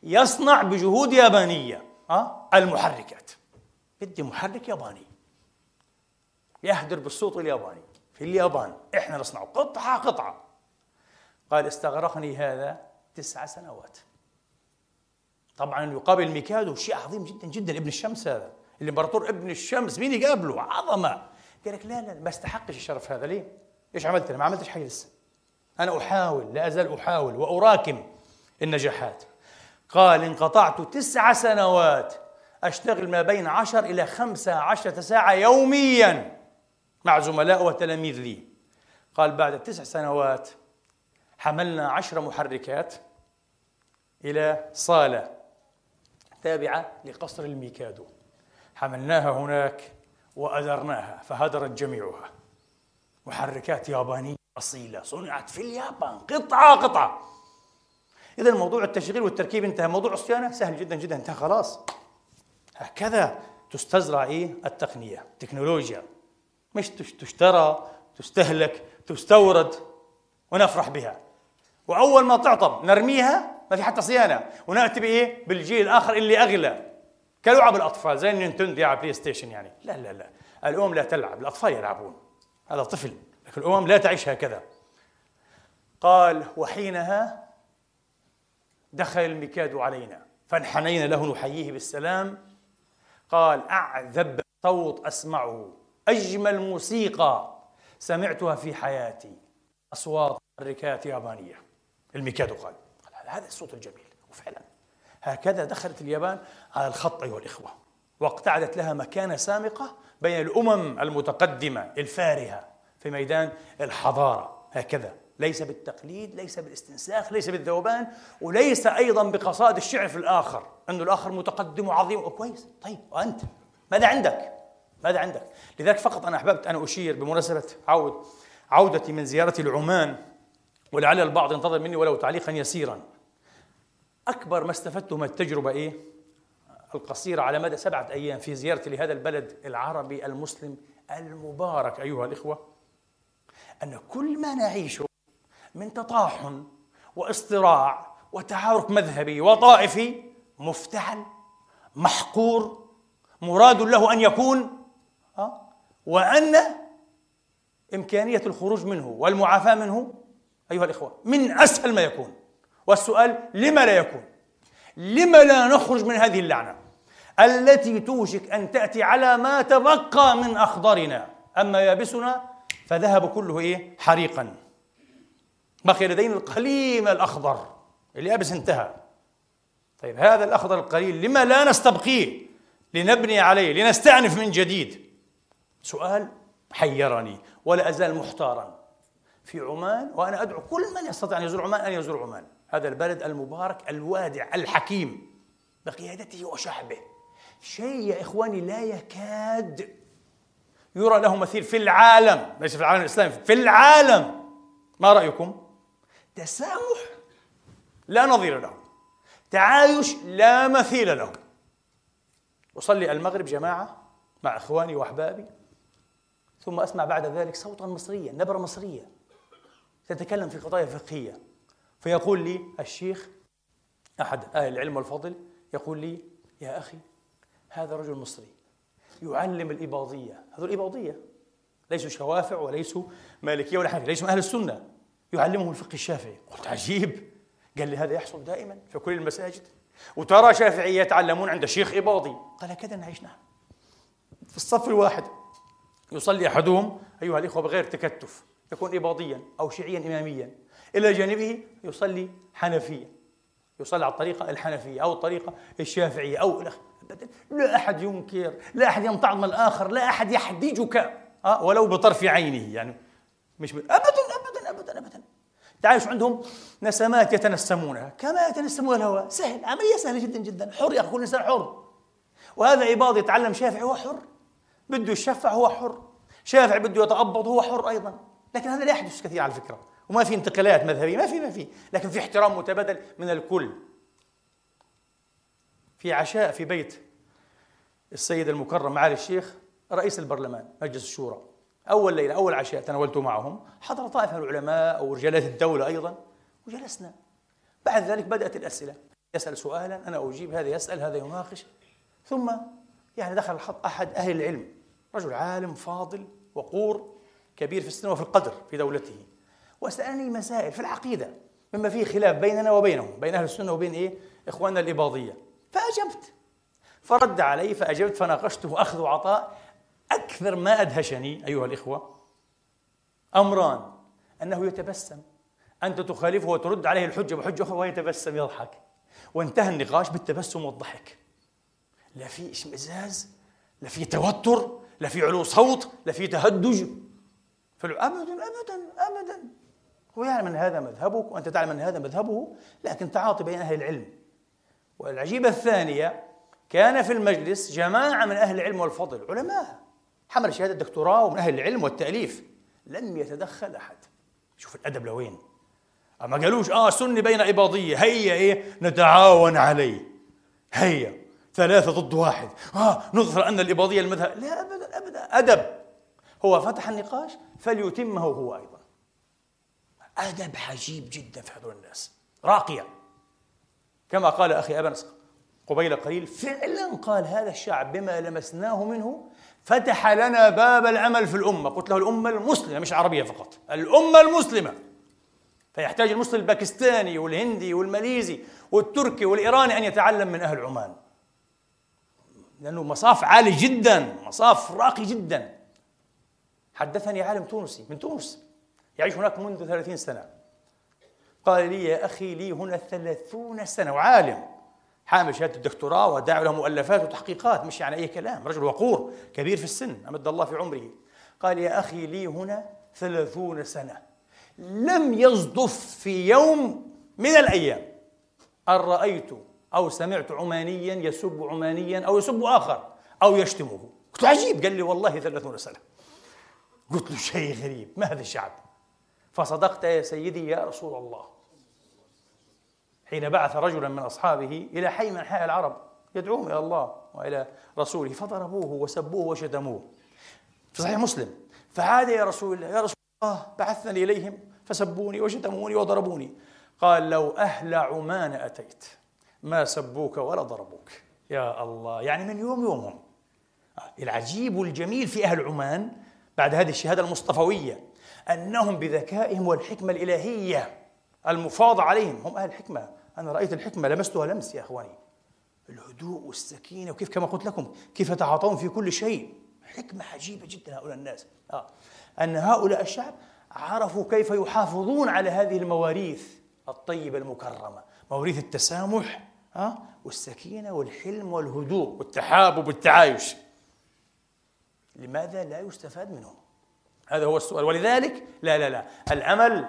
يصنع بجهود يابانية. أه؟ المحركات. بدي محرك ياباني. يهدر بالصوت الياباني. في اليابان. إحنا نصنعه قطعة قطعة. قال استغرقني هذا تسع سنوات. طبعا يقابل ميكادو شيء عظيم جدا جدا. ابن الشمس هذا الإمبراطور ابن الشمس مين يقابله؟ عظمة. قال لك لا لا ما استحقش الشرف هذا. ليه؟ إيش عملت أنا؟ ما عملتش حاجة لسه. أنا أحاول لا أزال أحاول وأراكم النجاحات. قال انقطعت تسع سنوات أشتغل ما بين عشر إلى خمسة عشرة ساعة يوميا. مع زملاء وتلاميذ لي. قال بعد تسع سنوات حملنا عشر محركات إلى صالة تابعة لقصر الميكادو. حملناها هناك وأدرناها فهدرت جميعها. محركات يابانية أصيلة صنعت في اليابان قطعة قطعة. إذا موضوع التشغيل والتركيب انتهى. موضوع الصيانة سهل جدا جدا انتهى خلاص. هكذا تستزرع إيه التقنية التكنولوجيا مش تشترى تستهلك تستورد ونفرح بها. وأول ما تعطب نرميها ما في حتى صيانة. ونأتي بإيه؟ بالجيل الآخر اللي أغلى. كلعب الأطفال زي النينتندو يلعب بلاي ستيشن يعني. لا لا لا. الأمم لا تلعب الأطفال يلعبون. هذا طفل. لكن الأمم لا تعيش هكذا. قال وحينها دخل المكاد علينا فانحنينا له نحييه بالسلام. قال أعذب صوت أسمعه. أجمل موسيقى سمعتها في حياتي. أصوات محركات يابانية. الميكادو قال. هذا الصوت الجميل. وفعلا. هكذا دخلت اليابان على الخط أيها الإخوة. واقتعدت لها مكانة سامقة بين الأمم المتقدمة الفارهة في ميدان الحضارة. هكذا. ليس بالتقليد ليس بالاستنساخ ليس بالذوبان وليس أيضا بقصائد الشعر في الآخر أنه الآخر متقدم وعظيم. وكويس طيب وأنت؟ ماذا عندك؟ ماذا عندك لذلك فقط أنا أحببت أن أشير بمناسبة عود عودتي من زيارتي لعمان ولعل البعض ينتظر مني ولو تعليقا يسيرا أكبر ما استفدته من التجربة إيه؟ القصيرة على مدى سبعة أيام في زيارتي لهذا البلد العربي المسلم المبارك أيها الإخوة أن كل ما نعيشه من تطاحن واصطراع وتعارك مذهبي وطائفي مفتعل محقور مراد له أن يكون وأن إمكانية الخروج منه والمعافاة منه أيها الإخوة من أسهل ما يكون. والسؤال لما لا يكون؟ لما لا نخرج من هذه اللعنة؟ التي توشك أن تأتي على ما تبقى من أخضرنا. أما يابسنا فذهب كله إيه؟ حريقا. بقي لدينا القليل الأخضر. اليابس انتهى. طيب هذا الأخضر القليل لما لا نستبقيه؟ لنبني عليه لنستأنف من جديد. سؤال حيرني ولا أزال محتارا. في عمان وأنا أدعو كل من يستطيع أن يزور عمان أن يزور عمان. هذا البلد المبارك الوادع الحكيم بقيادته وشعبه. شيء يا إخواني لا يكاد يرى له مثيل في العالم. ليس في العالم الإسلامي في العالم. ما رأيكم؟ تسامح لا نظير له. تعايش لا مثيل له. أصلي المغرب جماعة مع إخواني وأحبابي. ثم أسمع بعد ذلك صوتا مصريا نبرة مصرية تتكلم في قضايا فقهية. فيقول لي الشيخ أحد أهل العلم والفضل يقول لي يا أخي هذا رجل مصري يعلم الإباضية. هذول الإباضية ليسوا شوافع وليسوا مالكية ولا حنفية ليسوا أهل السنة. يعلمهم الفقه الشافعي. قلت عجيب. قال لي هذا يحصل دائما في كل المساجد. وترى شافعية يتعلمون عند شيخ إباضي. قال كذا نعيشنا في الصف الواحد. يصلي أحدهم أيها الإخوة بغير تكتف يكون إباضيا أو شيعيا إماميا. إلى جانبه يصلي حنفيا يصلي على الطريقة الحنفية أو الطريقة الشافعية أو لا أحد ينكر لا أحد يمتعض من الآخر لا أحد يحدجك. أه ولو بطرف عينه يعني مش أبدا أبدا أبدا أبدا. تعيش عندهم نسمات يتنسمونها. كما يتنسمون الهواء سهل عملية سهلة جدا جدا حر يا أخي كل إنسان حر. وهذا عباض يتعلم شافعي هو حر. بده يشفع هو حر. شافعي بده يتأبض هو حر أيضا. لكن هذا لا يحدث كثير على فكرة. وما في انتقالات مذهبية ما في ما في. لكن في احترام متبادل من الكل. في عشاء في بيت السيد المكرم معالي الشيخ رئيس البرلمان مجلس الشورى. أول ليلة أول عشاء تناولت معهم. حضر طائفة من العلماء أو رجالات الدولة أيضا وجلسنا. بعد ذلك بدأت الأسئلة. يسأل سؤالا أنا أجيب هذا يسأل هذا يناقش. ثم يعني دخل الخط أحد أهل العلم. رجل عالم فاضل وقور كبير في السن وفي القدر في دولته. وسألني مسائل في العقيدة مما فيه خلاف بيننا وبينهم بين أهل السنة وبين إيه؟ إخواننا الإباضية. فأجبت. فرد علي فأجبت فناقشته أخذ وعطاء أكثر ما أدهشني أيها الإخوة. أمران أنه يتبسم. أنت تخالفه وترد عليه الحجة بحجة أخرى ويتبسم يضحك. وانتهى النقاش بالتبسم والضحك. لا في إشمئزاز لا في توتر لا في علو صوت لا في تهدج. ابدا ابدا ابدا. هو يعلم أن هذا مذهبك وأنت تعلم أن هذا مذهبه لكن تعاطي بين أهل العلم. والعجيبة الثانية كان في المجلس جماعة من أهل العلم والفضل علماء. حمل شهادة دكتوراه ومن أهل العلم والتأليف. لم يتدخل أحد. شوف الأدب لوين. ما قالوش آه سني بين اباضيه هيا إيه نتعاون عليه. هيا. ثلاثة ضد واحد. آه نظهر أن الإباضية المذهب لا أبدا أبدا أدب. هو فتح النقاش فليتمه هو أيضا. أدب عجيب جدا في هذول الناس. راقية. كما قال أخي أبنس قبيل قليل فعلا قال هذا الشعب بما لمسناه منه فتح لنا باب الأمل في الأمة. قلت له الأمة المسلمة مش عربية فقط. الأمة المسلمة. فيحتاج المسلم الباكستاني والهندي والماليزي والتركي والإيراني أن يتعلم من أهل عمان. لأنه مصاف عالي جدا مصاف راقي جدا. حدثني عالم تونسي من تونس يعيش هناك منذ ثلاثين سنة. قال لي يا أخي لي هنا ثلاثون سنة وعالم. حامل شهادة الدكتوراه وداعي له مؤلفات وتحقيقات مش يعني أي كلام. رجل وقور كبير في السن أمد الله في عمره. قال يا أخي لي هنا ثلاثون سنة. لم يصدف في يوم من الأيام. أن رأيت أو سمعت عمانيا يسب عمانيا أو يسب آخر أو يشتمه. قلت عجيب. قال لي والله ثلاثون سنة قلت له شيء غريب. ما هذا الشعب؟ فصدقت يا سيدي يا رسول الله. حين بعث رجلا من أصحابه إلى حي من أنحاء العرب يدعوهم إلى الله وإلى رسوله. فضربوه وسبوه وشتموه. في صحيح مسلم. فعاد يا رسول الله يا رسول الله بعثني إليهم فسبوني وشتموني وضربوني. قال لو أهل عمان أتيت. ما سبوك ولا ضربوك. يا الله. يعني من يوم يومهم. العجيب والجميل في أهل عمان بعد هذه الشهادة المصطفوية أنهم بذكائهم والحكمة الإلهية المفاضة عليهم. هم أهل الحكمة أنا رأيت الحكمة لمستها لمس يا أخواني. الهدوء والسكينة وكيف كما قلت لكم كيف يتعاطون في كل شيء. حكمة عجيبة جدا هؤلاء الناس. آه. أن هؤلاء الشعب عرفوا كيف يحافظون على هذه المواريث الطيبة المكرمة. مواريث التسامح ها؟ والسكينة والحلم والهدوء والتحابب والتعايش. لماذا لا يستفاد منهم؟ هذا هو السؤال. ولذلك لا لا لا. الأمل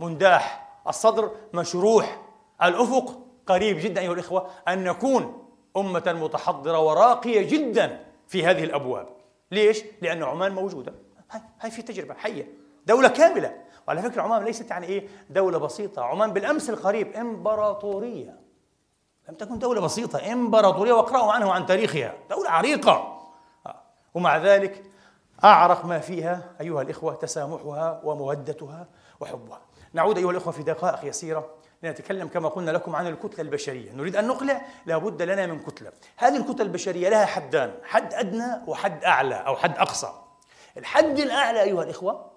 منداح الصدر مشروح الأفق قريب جدا أيها الإخوة أن نكون أمة متحضرة وراقية جدا في هذه الأبواب. ليش؟ لأن عمان موجودة. هاي, هاي في تجربة حية. دولة كاملة. وعلى فكرة عمان ليست يعني إيه؟ دولة بسيطة. عمان بالأمس القريب. إمبراطورية. لم تكن دولة بسيطة. إمبراطورية واقرأوا عنها وعن تاريخها. دولة عريقة. ومع ذلك أعرق ما فيها أيها الإخوة تسامحها ومودتها وحبها. نعود أيها الأخوة في دقائق يسيرة لنتكلم كما قلنا لكم عن الكتلة البشرية. نريد أن نقلع. لابد لنا من كتلة. هذه الكتلة البشرية لها حدان. حد أدنى وحد أعلى أو حد أقصى. الحد الأعلى أيها الإخوة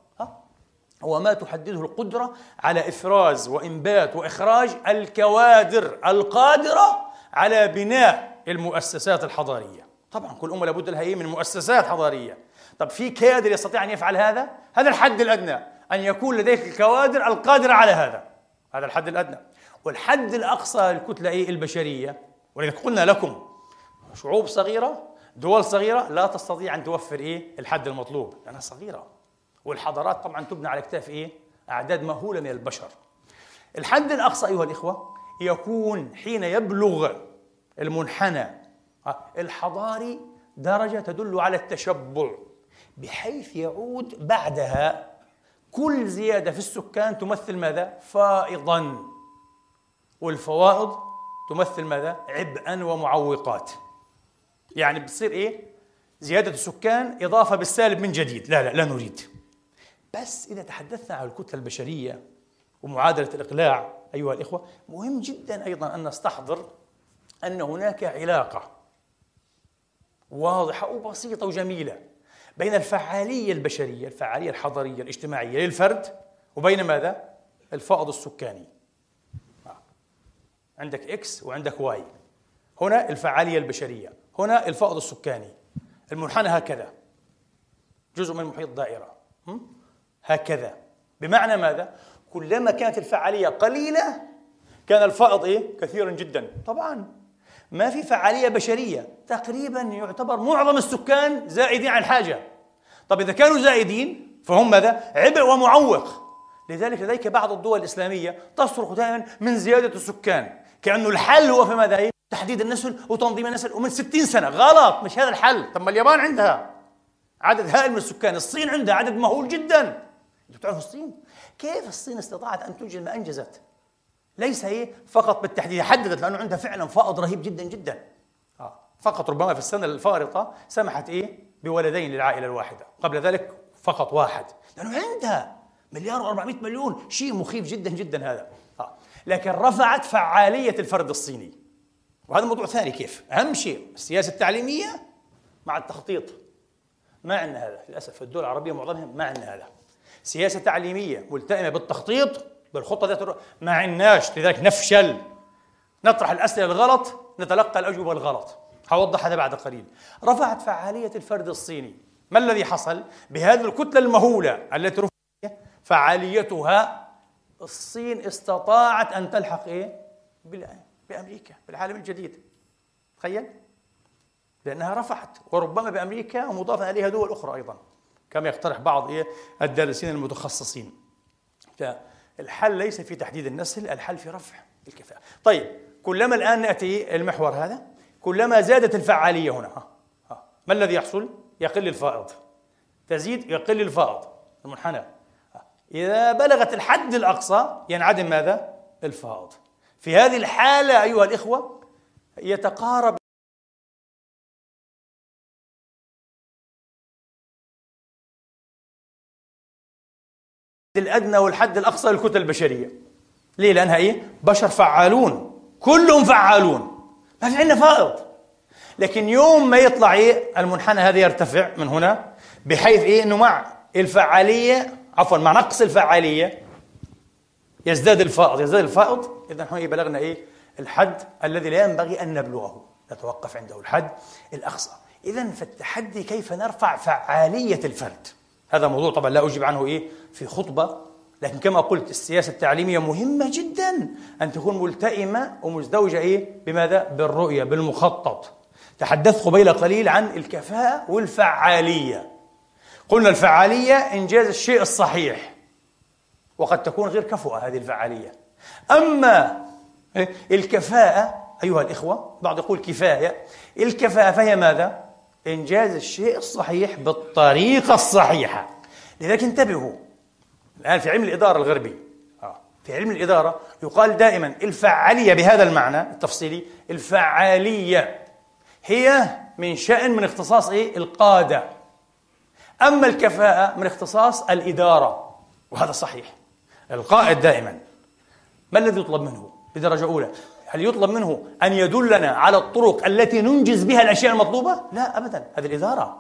هو ما تحدده القدرة على إفراز وإنبات وإخراج الكوادر القادرة على بناء المؤسسات الحضارية. طبعا كل أمة لابد لها إيه؟ من مؤسسات حضارية. طب في كادر يستطيع أن يفعل هذا؟ هذا الحد الأدنى أن يكون لديك الكوادر القادرة على هذا. هذا الحد الأدنى. والحد الأقصى للكتلة إيه؟ البشرية. ولذلك قلنا لكم شعوب صغيرة دول صغيرة لا تستطيع أن توفر إيه؟ الحد المطلوب. لأنها صغيرة. والحضارات طبعا تبنى على كتاف إيه؟ أعداد مهولة من البشر. الحد الأقصى أيها الإخوة يكون حين يبلغ المنحنى. الحضاري درجة تدل على التشبع بحيث يعود بعدها. كل زيادة في السكان تمثل ماذا؟ فائضا. والفوائض تمثل ماذا؟ عبئا ومعوقات. يعني بتصير إيه؟ زيادة السكان إضافة بالسالب من جديد. لا لا لا نريد. بس إذا تحدثنا عن الكتلة البشرية ومعادلة الإقلاع أيها الإخوة مهم جدا أيضا أن نستحضر أن هناك علاقة واضحة وبسيطة وجميلة بين الفعالية البشرية الفعالية الحضارية الاجتماعية للفرد وبين ماذا؟ الفائض السكاني. عندك X وعندك Y. هنا الفعالية البشرية هنا الفائض السكاني. المنحنى هكذا. جزء من محيط دائرة هكذا. بمعنى ماذا؟ كلما كانت الفعالية قليلة كان الفائض إيه؟ كثيرا جدا. طبعا. ما في فعالية بشرية. تقريبا يعتبر معظم السكان زائدين عن الحاجة طب إذا كانوا زائدين فهم ماذا؟ عبء ومعوق. لذلك لديك بعض الدول الإسلامية تصرخ دائما من زيادة السكان. كأنه الحل هو في ماذا؟ تحديد النسل وتنظيم النسل. ومن 60 سنة. غلط. مش هذا الحل. طب ما اليابان عندها عدد هائل من السكان. الصين عندها عدد مهول جدا. أنتوا بتعرفوا الصين؟ كيف الصين استطاعت أن تنجز ما أنجزت؟ ليس هي فقط بالتحديد حددت لأنه عندها فعلا فائض رهيب جدا جدا. آه. فقط ربما في السنة الفارطه سمحت إيه؟ بولدين للعائلة الواحدة. قبل ذلك فقط واحد. لأنه عندها مليار و400 مليون. شيء مخيف جدا جدا هذا. آه. لكن رفعت فعالية الفرد الصيني. وهذا موضوع ثاني كيف؟ أهم شيء السياسة التعليمية مع التخطيط. ما عندنا هذا. للأسف الدول العربية معظمها ما عندنا هذا. سياسة تعليمية ملتئمة بالتخطيط بالخطة ذات ما عندناش. لذلك نفشل. نطرح الأسئلة الغلط نتلقى الأجوبة الغلط هوضح هذا بعد قليل. رفعت فعالية الفرد الصيني. ما الذي حصل؟ بهذه الكتلة المهولة التي رفعت فعاليتها الصين استطاعت أن تلحق إيه؟ بأمريكا بالعالم الجديد. تخيل؟ لأنها رفعت وربما بأمريكا ومضافا إليها دول أخرى أيضا. كما يقترح بعض إيه الدارسين المتخصصين فالحل ليس في تحديد النسل الحل في رفع الكفاءة طيب كلما الآن نأتي المحور هذا كلما زادت الفعالية هنا ها. ها. ما الذي يحصل؟ يقل الفائض تزيد يقل الفائض المنحنى إذا بلغت الحد الأقصى ينعدم ماذا؟ الفائض في هذه الحالة أيها الإخوة يتقارب الأدنى والحد الأقصى للكتل البشرية ليه؟ لأنها إيه؟ بشر فعالون كلهم فعالون ما في عندنا فائض لكن يوم ما يطلع إيه؟ المنحنى هذا يرتفع من هنا بحيث إيه؟ إنه مع الفعالية عفوا مع نقص الفعالية يزداد الفائض يزداد الفائض إذا هنا بلغنا إيه؟ الحد الذي لا ينبغي أن نبلغه نتوقف عنده الحد الأقصى إذا فالتحدي كيف نرفع فعالية الفرد هذا موضوع طبعا لا أجيب عنه إيه في خطبة لكن كما قلت السياسة التعليمية مهمة جدا أن تكون ملتئمة ومزدوجة إيه؟ بماذا؟ بالرؤية بالمخطط. تحدثت قبيل قليل عن الكفاءة والفعالية. قلنا الفعالية إنجاز الشيء الصحيح وقد تكون غير كفؤة هذه الفعالية. أما الكفاءة أيها الإخوة بعض يقول كفاية. الكفاءة فهي ماذا؟ إنجاز الشيء الصحيح بالطريقة الصحيحة. لذلك انتبهوا الآن في علم الإدارة الغربي. آه. في علم الإدارة يقال دائما الفعالية بهذا المعنى التفصيلي الفعالية هي من شأن من اختصاص إيه؟ القادة. أما الكفاءة من اختصاص الإدارة وهذا صحيح. القائد دائما. ما الذي يطلب منه بدرجة أولى؟ هل يطلب منه أن يدلنا على الطرق التي ننجز بها الأشياء المطلوبة؟ لا أبدا. هذه الإدارة.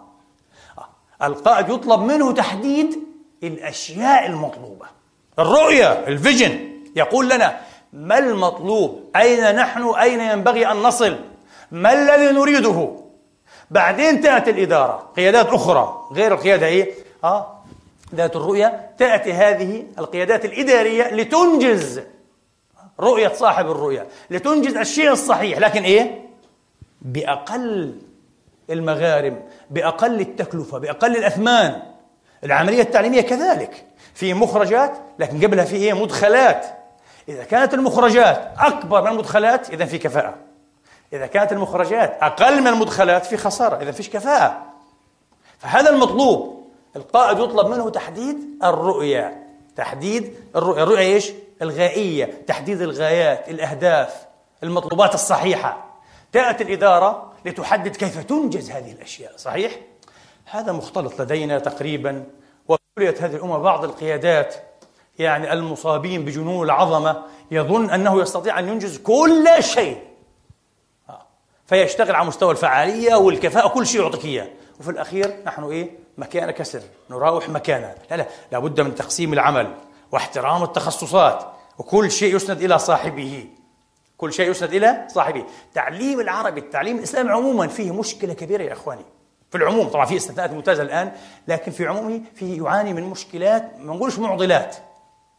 القائد يطلب منه تحديد الأشياء المطلوبة. الرؤية ال vision. يقول لنا ما المطلوب؟ أين نحن؟ أين ينبغي أن نصل؟ ما الذي نريده؟ بعدين تأتي الإدارة. قيادات أخرى غير القيادة إيه؟ آه ذات الرؤية تأتي هذه القيادات الإدارية لتنجز رؤية صاحب الرؤية لتنجز الشيء الصحيح. لكن إيه؟ بأقل المغارم بأقل التكلفة بأقل الأثمان. العملية التعليمية كذلك. في مخرجات لكن قبلها في إيه؟ مدخلات. إذا كانت المخرجات أكبر من المدخلات إذا في كفاءة. إذا كانت المخرجات أقل من المدخلات في خسارة. إذا فيش كفاءة. فهذا المطلوب. القائد يطلب منه تحديد الرؤية. تحديد الرؤية. الرؤية إيش؟ الغائية. تحديد الغايات الأهداف المطلوبات الصحيحة. تأتي الإدارة لتحدد كيف تنجز هذه الأشياء. صحيح؟ هذا مختلط لدينا تقريبا وابتليت هذه الأمة بعض القيادات يعني المصابين بجنون العظمة يظن أنه يستطيع أن ينجز كل شيء. آه. فيشتغل على مستوى الفعالية والكفاءة كل شيء يعطيك إياه. وفي الأخير نحن إيه؟ مكان كسر نراوح مكانه لا لا لابد من تقسيم العمل واحترام التخصصات وكل شيء يسند إلى صاحبه. كل شيء يسند إلى صاحبه. تعليم العربي التعليم الإسلامي عموما فيه مشكلة كبيرة يا إخواني. في العموم. طبعا في استثناءات ممتازة الآن لكن في عمومه فيه يعاني من مشكلات ما نقولش معضلات.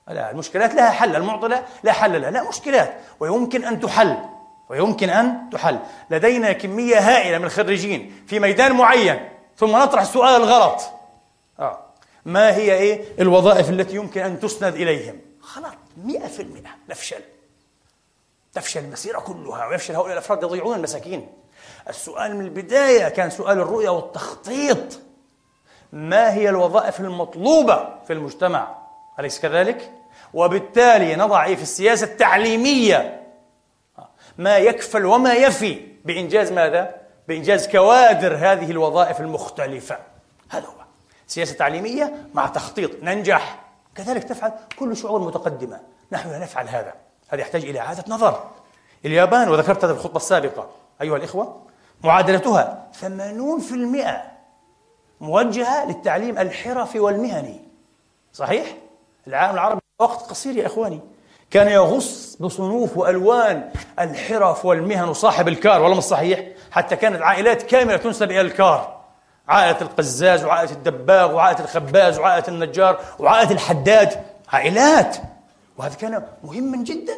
لا المشكلات لها حل المعضلة لا حل لها. لا مشكلات. ويمكن أن تحل. ويمكن أن تحل. لدينا كمية هائلة من الخريجين في ميدان معين ثم نطرح السؤال الغلط. آه. ما هي إيه الوظائف التي يمكن أن تسند إليهم؟ خلاص مئة في المئة. نفشل. تفشل المسيرة كلها ويفشل هؤلاء الأفراد يضيعون المساكين. السؤال من البداية كان سؤال الرؤية والتخطيط. ما هي الوظائف المطلوبة في المجتمع؟ أليس كذلك؟ وبالتالي نضع في السياسة التعليمية ما يكفل وما يفي بإنجاز ماذا؟ بإنجاز كوادر هذه الوظائف المختلفة. هذا هو. سياسة تعليمية مع تخطيط ننجح. كذلك تفعل كل الشعوب المتقدمة نحن لا نفعل هذا. هذا يحتاج إلى إعادة نظر. اليابان وذكرت هذا في الخطبة السابقة. أيها الإخوة معادلتها. 80% موجهة للتعليم الحرفي والمهني. صحيح؟ العالم العربي وقت قصير يا إخواني. كان يغص بصنوف وألوان الحرف والمهن وصاحب الكار والله مش صحيح. حتى كانت عائلات كاملة تنسب إلى الكار. عائلة القزاز وعائلة الدباغ وعائلة الخباز وعائلة النجار وعائلة الحداد. عائلات! وهذا كان مهما جدا.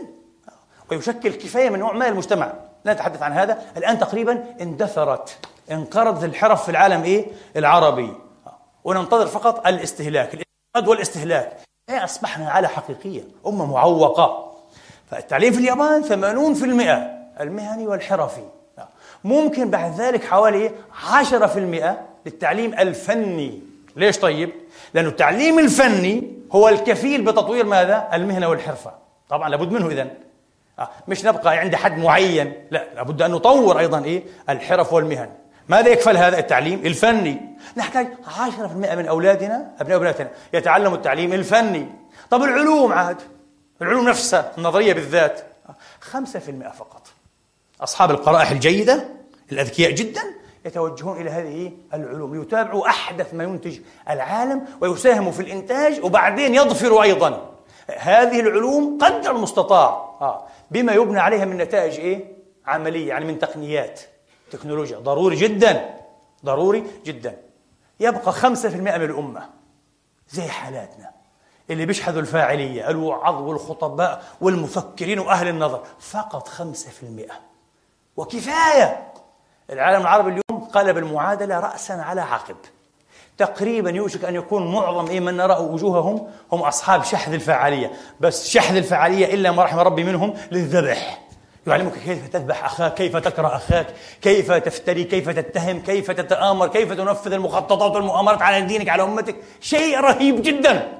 ويشكل كفاية من نوع ما المجتمع. لا نتحدث عن هذا. الآن تقريبا اندثرت انقرضت الحرف في العالم إيه؟ العربي. وننتظر فقط الاستهلاك. الاستيراد والاستهلاك. إيه أصبحنا على حقيقية. أمة معوقة. فالتعليم في اليابان 80% المهني والحرفي. ممكن بعد ذلك حوالي 10% للتعليم الفني. ليش طيب؟ لأنه التعليم الفني هو الكفيل بتطوير ماذا؟ المهنة والحرفة. طبعا لابد منه إذن. مش نبقى عند حد معين. لا لابد أن نطور أيضا إيه؟ الحرف والمهن. ماذا يكفل هذا التعليم؟ الفني. نحتاج 10% من أولادنا أبناء أولادنا يتعلموا التعليم الفني. طب العلوم عاد. العلوم نفسها النظرية بالذات. 5% فقط. أصحاب القرائح الجيدة الأذكياء جدا يتوجهون إلى هذه العلوم. ليتابعوا أحدث ما ينتج العالم ويساهموا في الإنتاج وبعدين يظفروا أيضا. هذه العلوم قدر المستطاع. آه. بما يبنى عليها من نتائج إيه؟ عملية يعني من تقنيات تكنولوجيا. ضروري جدا ضروري جدا. يبقى 5% من الأمة زي حالاتنا اللي بيشحذوا الفاعلية الوعظ والخطباء والمفكرين وأهل النظر. فقط 5% وكفاية! العالم العربي اليوم قلب المعادلة رأسا على عقب. تقريبا يوشك أن يكون معظم إيه من نرى وجوههم هم أصحاب شحذ الفعالية. بس شحذ الفعالية إلا ما رحم ربي منهم للذبح. يعلمك كيف تذبح أخاك كيف تكره أخاك كيف تفتري كيف تتهم كيف تتآمر كيف تنفذ المخططات والمؤامرات على دينك على أمتك. شيء رهيب جدا.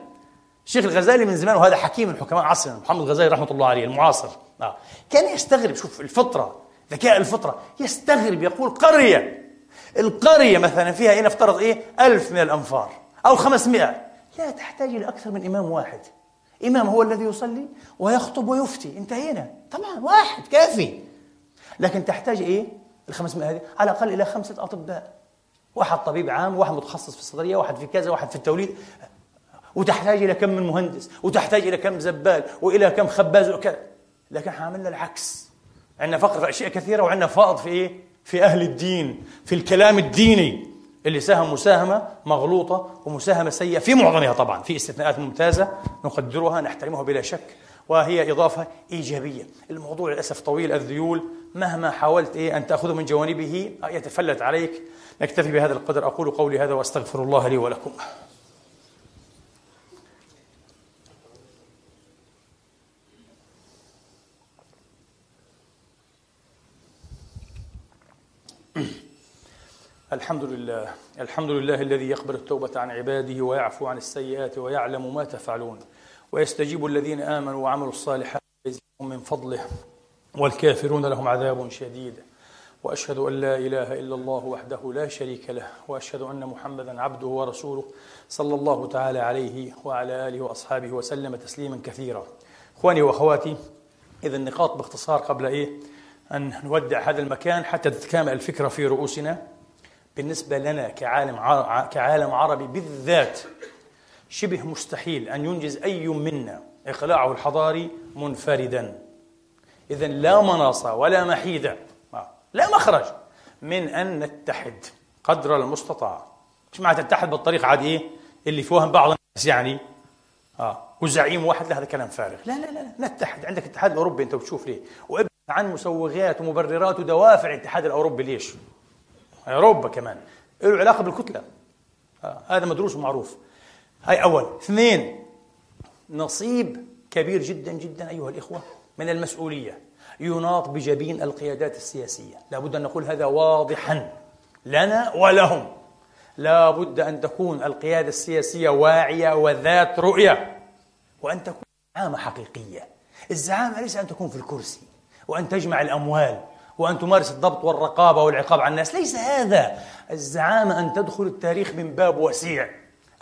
الشيخ الغزالي من زمان وهذا حكيم من حكماء عصرنا محمد الغزالي رحمة الله عليه المعاصر. آه. كان يستغرب شوف الفطرة ذكاء الفطرة يستغرب يقول قرية. القرية مثلا فيها إيه نفترض إيه؟ ألف من الأنفار أو خمسمائة. لا تحتاج إلى أكثر من إمام واحد. إمام هو الذي يصلي ويخطب ويفتي. انتهينا. طبعا واحد. كافي. لكن تحتاج إيه؟ الخمسمائة هذه. على الأقل إلى خمسة أطباء. واحد طبيب عام واحد متخصص في الصدرية واحد في كذا واحد في التوليد. وتحتاج إلى كم من مهندس وتحتاج إلى كم زبال وإلى كم خباز وكذا. لكن إحنا عملنا العكس. عندنا فقر في أشياء كثيرة وعندنا فائض في إيه؟ في أهل الدين في الكلام الديني اللي ساهم مساهمة مغلوطة ومساهمة سيئة في معظمها طبعا في استثناءات ممتازة نقدرها نحترمها بلا شك وهي إضافة إيجابية. الموضوع للأسف طويل الذيول مهما حاولت إيه أن تأخذه من جوانبه يتفلت عليك. نكتفي بهذا القدر أقول قولي هذا وأستغفر الله لي ولكم. الحمد لله الحمد لله الذي يقبل التوبة عن عباده ويعفو عن السيئات ويعلم ما تفعلون. ويستجيب الذين آمنوا وعملوا الصالحات ويزيدهم من فضله والكافرون لهم عذاب شديد. وأشهد أن لا إله إلا الله وحده لا شريك له وأشهد أن محمدا عبده ورسوله صلى الله تعالى عليه وعلى آله وأصحابه وسلم تسليما كثيرا. إخواني وأخواتي إذا النقاط باختصار قبل إيه؟ أن نودع هذا المكان حتى تتكامل الفكرة في رؤوسنا. بالنسبة لنا كعالم كعالم عربي بالذات شبه مستحيل أن ينجز أي منا إقلاعه الحضاري منفردا. اذا لا مناص ولا محيد. لا مخرج من أن نتحد قدر المستطاع. مش معنى تتحد بالطريقة عاد إيه؟ اللي فيهم بعض الناس يعني. آه وزعيم واحد هذا كلام فارغ. لا لا لا نتحد. عندك الاتحاد الأوروبي أنت بتشوف ليه. وابحث عن مسوغات ومبررات ودوافع الاتحاد الأوروبي ليش؟ أوروبا كمان. له علاقة بالكتلة. آه هذا مدروس ومعروف هاي أول. اثنين نصيب كبير جدا جدا أيها الإخوة من المسؤولية. يناط بجبين القيادات السياسية. لا بد أن نقول هذا واضحا. لنا ولهم. لا بد أن تكون القيادة السياسية واعية وذات رؤية. وأن تكون زعامة حقيقية. الزعامة ليس أن تكون في الكرسي. وأن تجمع الأموال. وأن تمارس الضبط والرقابة والعقاب على الناس ليس هذا الزعامة أن تدخل التاريخ من باب وسيع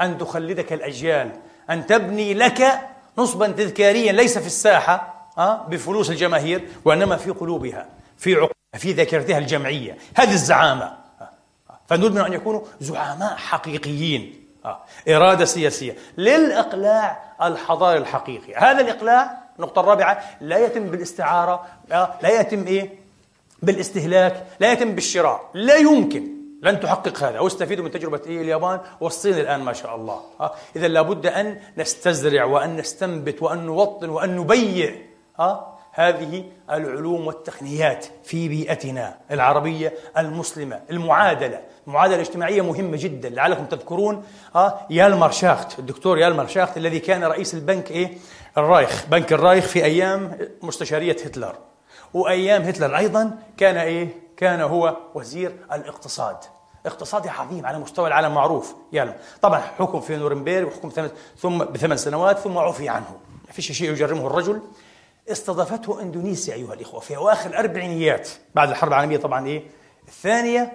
أن تخلدك الأجيال أن تبني لك نصبا تذكاريا ليس في الساحة أه؟ بفلوس الجماهير وإنما في قلوبها في عقولها في ذاكرتها الجمعية هذه الزعامة؟ فنريد أن يكونوا زعماء حقيقيين أه؟ إرادة سياسية للإقلاع الحضاري الحقيقي هذا الإقلاع النقطة الرابعة لا يتم بالاستعارة أه؟ لا يتم إيه بالاستهلاك لا يتم بالشراء. لا يمكن. لن تحقق هذا. واستفيدوا من تجربة إيه اليابان؟ والصين الآن ما شاء الله. إذا لابد أن نستزرع وأن نستنبت وأن نوطن وأن نبيع أه؟ هذه العلوم والتقنيات في بيئتنا العربية المسلمة المعادلة. المعادلة الاجتماعية مهمة جدا لعلكم تذكرون أه؟ يالمار شاخت الدكتور يالمار شاخت الذي كان رئيس البنك إيه؟ الرايخ بنك الرايخ في أيام مستشارية هتلر. وأيام هتلر أيضا كان إيه؟ كان هو وزير الاقتصاد. اقتصادي عظيم على مستوى العالم معروف يالم طبعا حكم في نورنبيرغ وحكم ثم بثمان سنوات ثم عفي عنه. ما فيش شيء يجرمه الرجل. استضافته إندونيسيا أيها الإخوة في أواخر الأربعينيات بعد الحرب العالمية طبعا إيه؟ الثانية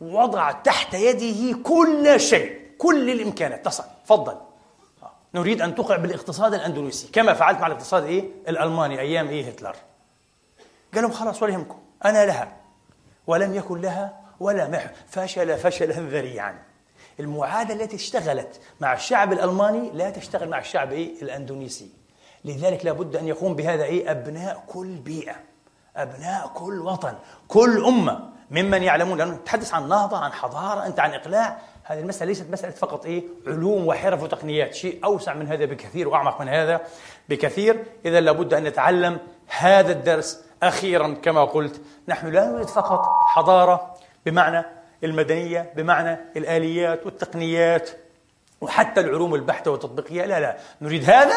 وضع تحت يده كل شيء كل الإمكانات. تصل تفضل. نريد أن تقع بالاقتصاد الأندونيسي كما فعلت مع الاقتصاد إيه؟ الألماني أيام إيه هتلر؟ قال لهم خلاص ولا يهمكم أنا لها. ولم يكن لها ولا محو. فشل فشلا ذريعا. المعادله التي اشتغلت مع الشعب الألماني لا تشتغل مع الشعب الأندونيسي. لذلك لابد أن يقوم بهذا إيه؟ أبناء كل بيئة. أبناء كل وطن. كل أمة. ممن يعلمون لأنه تحدث عن نهضة عن حضارة أنت عن إقلاع. هذه المسألة ليست مسألة فقط إيه؟ علوم وحرف وتقنيات. شيء أوسع من هذا بكثير وأعمق من هذا بكثير. إذا لابد أن نتعلم هذا الدرس أخيرا كما قلت نحن لا نريد فقط حضارة بمعنى المدنية بمعنى الآليات والتقنيات وحتى العلوم البحتة والتطبيقية لا لا نريد هذا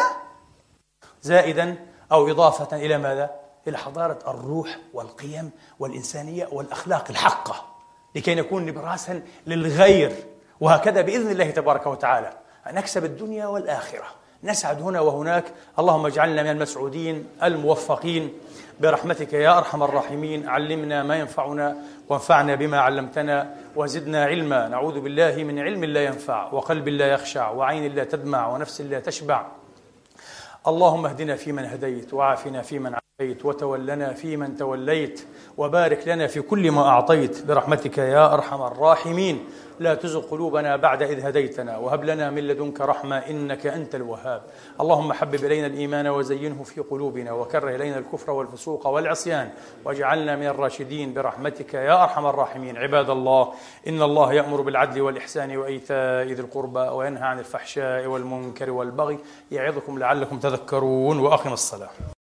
زائدا أو إضافة إلى ماذا؟ إلى حضارة الروح والقيم والإنسانية والأخلاق الحقة لكي نكون نبراسا للغير. وهكذا بإذن الله تبارك وتعالى نكسب الدنيا والآخرة. نسعد هنا وهناك. اللهم اجعلنا من المسعودين الموفقين. برحمتك يا أرحم الراحمين. علمنا ما ينفعنا وانفعنا بما علمتنا وزدنا علما. نعوذ بالله من علم لا ينفع وقلب لا يخشع وعين لا تدمع ونفس لا تشبع. اللهم اهدنا فيمن هديت وعافنا فيمن عافيت وتولنا فيمن توليت وبارك لنا في كل ما أعطيت. برحمتك يا أرحم الراحمين. لا تزغ قلوبنا بعد إذ هديتنا. وهب لنا من لدنك رحمة إنك أنت الوهاب. اللهم حبب إلينا الإيمان وزينه في قلوبنا وكره إلينا الكفر والفسوق والعصيان. واجعلنا من الراشدين برحمتك يا أرحم الراحمين. عباد الله إن الله يأمر بالعدل والإحسان وإيتاء ذي القربى وينهى عن الفحشاء والمنكر والبغي. يعظكم لعلكم تذكرون. وأقم الصلاة.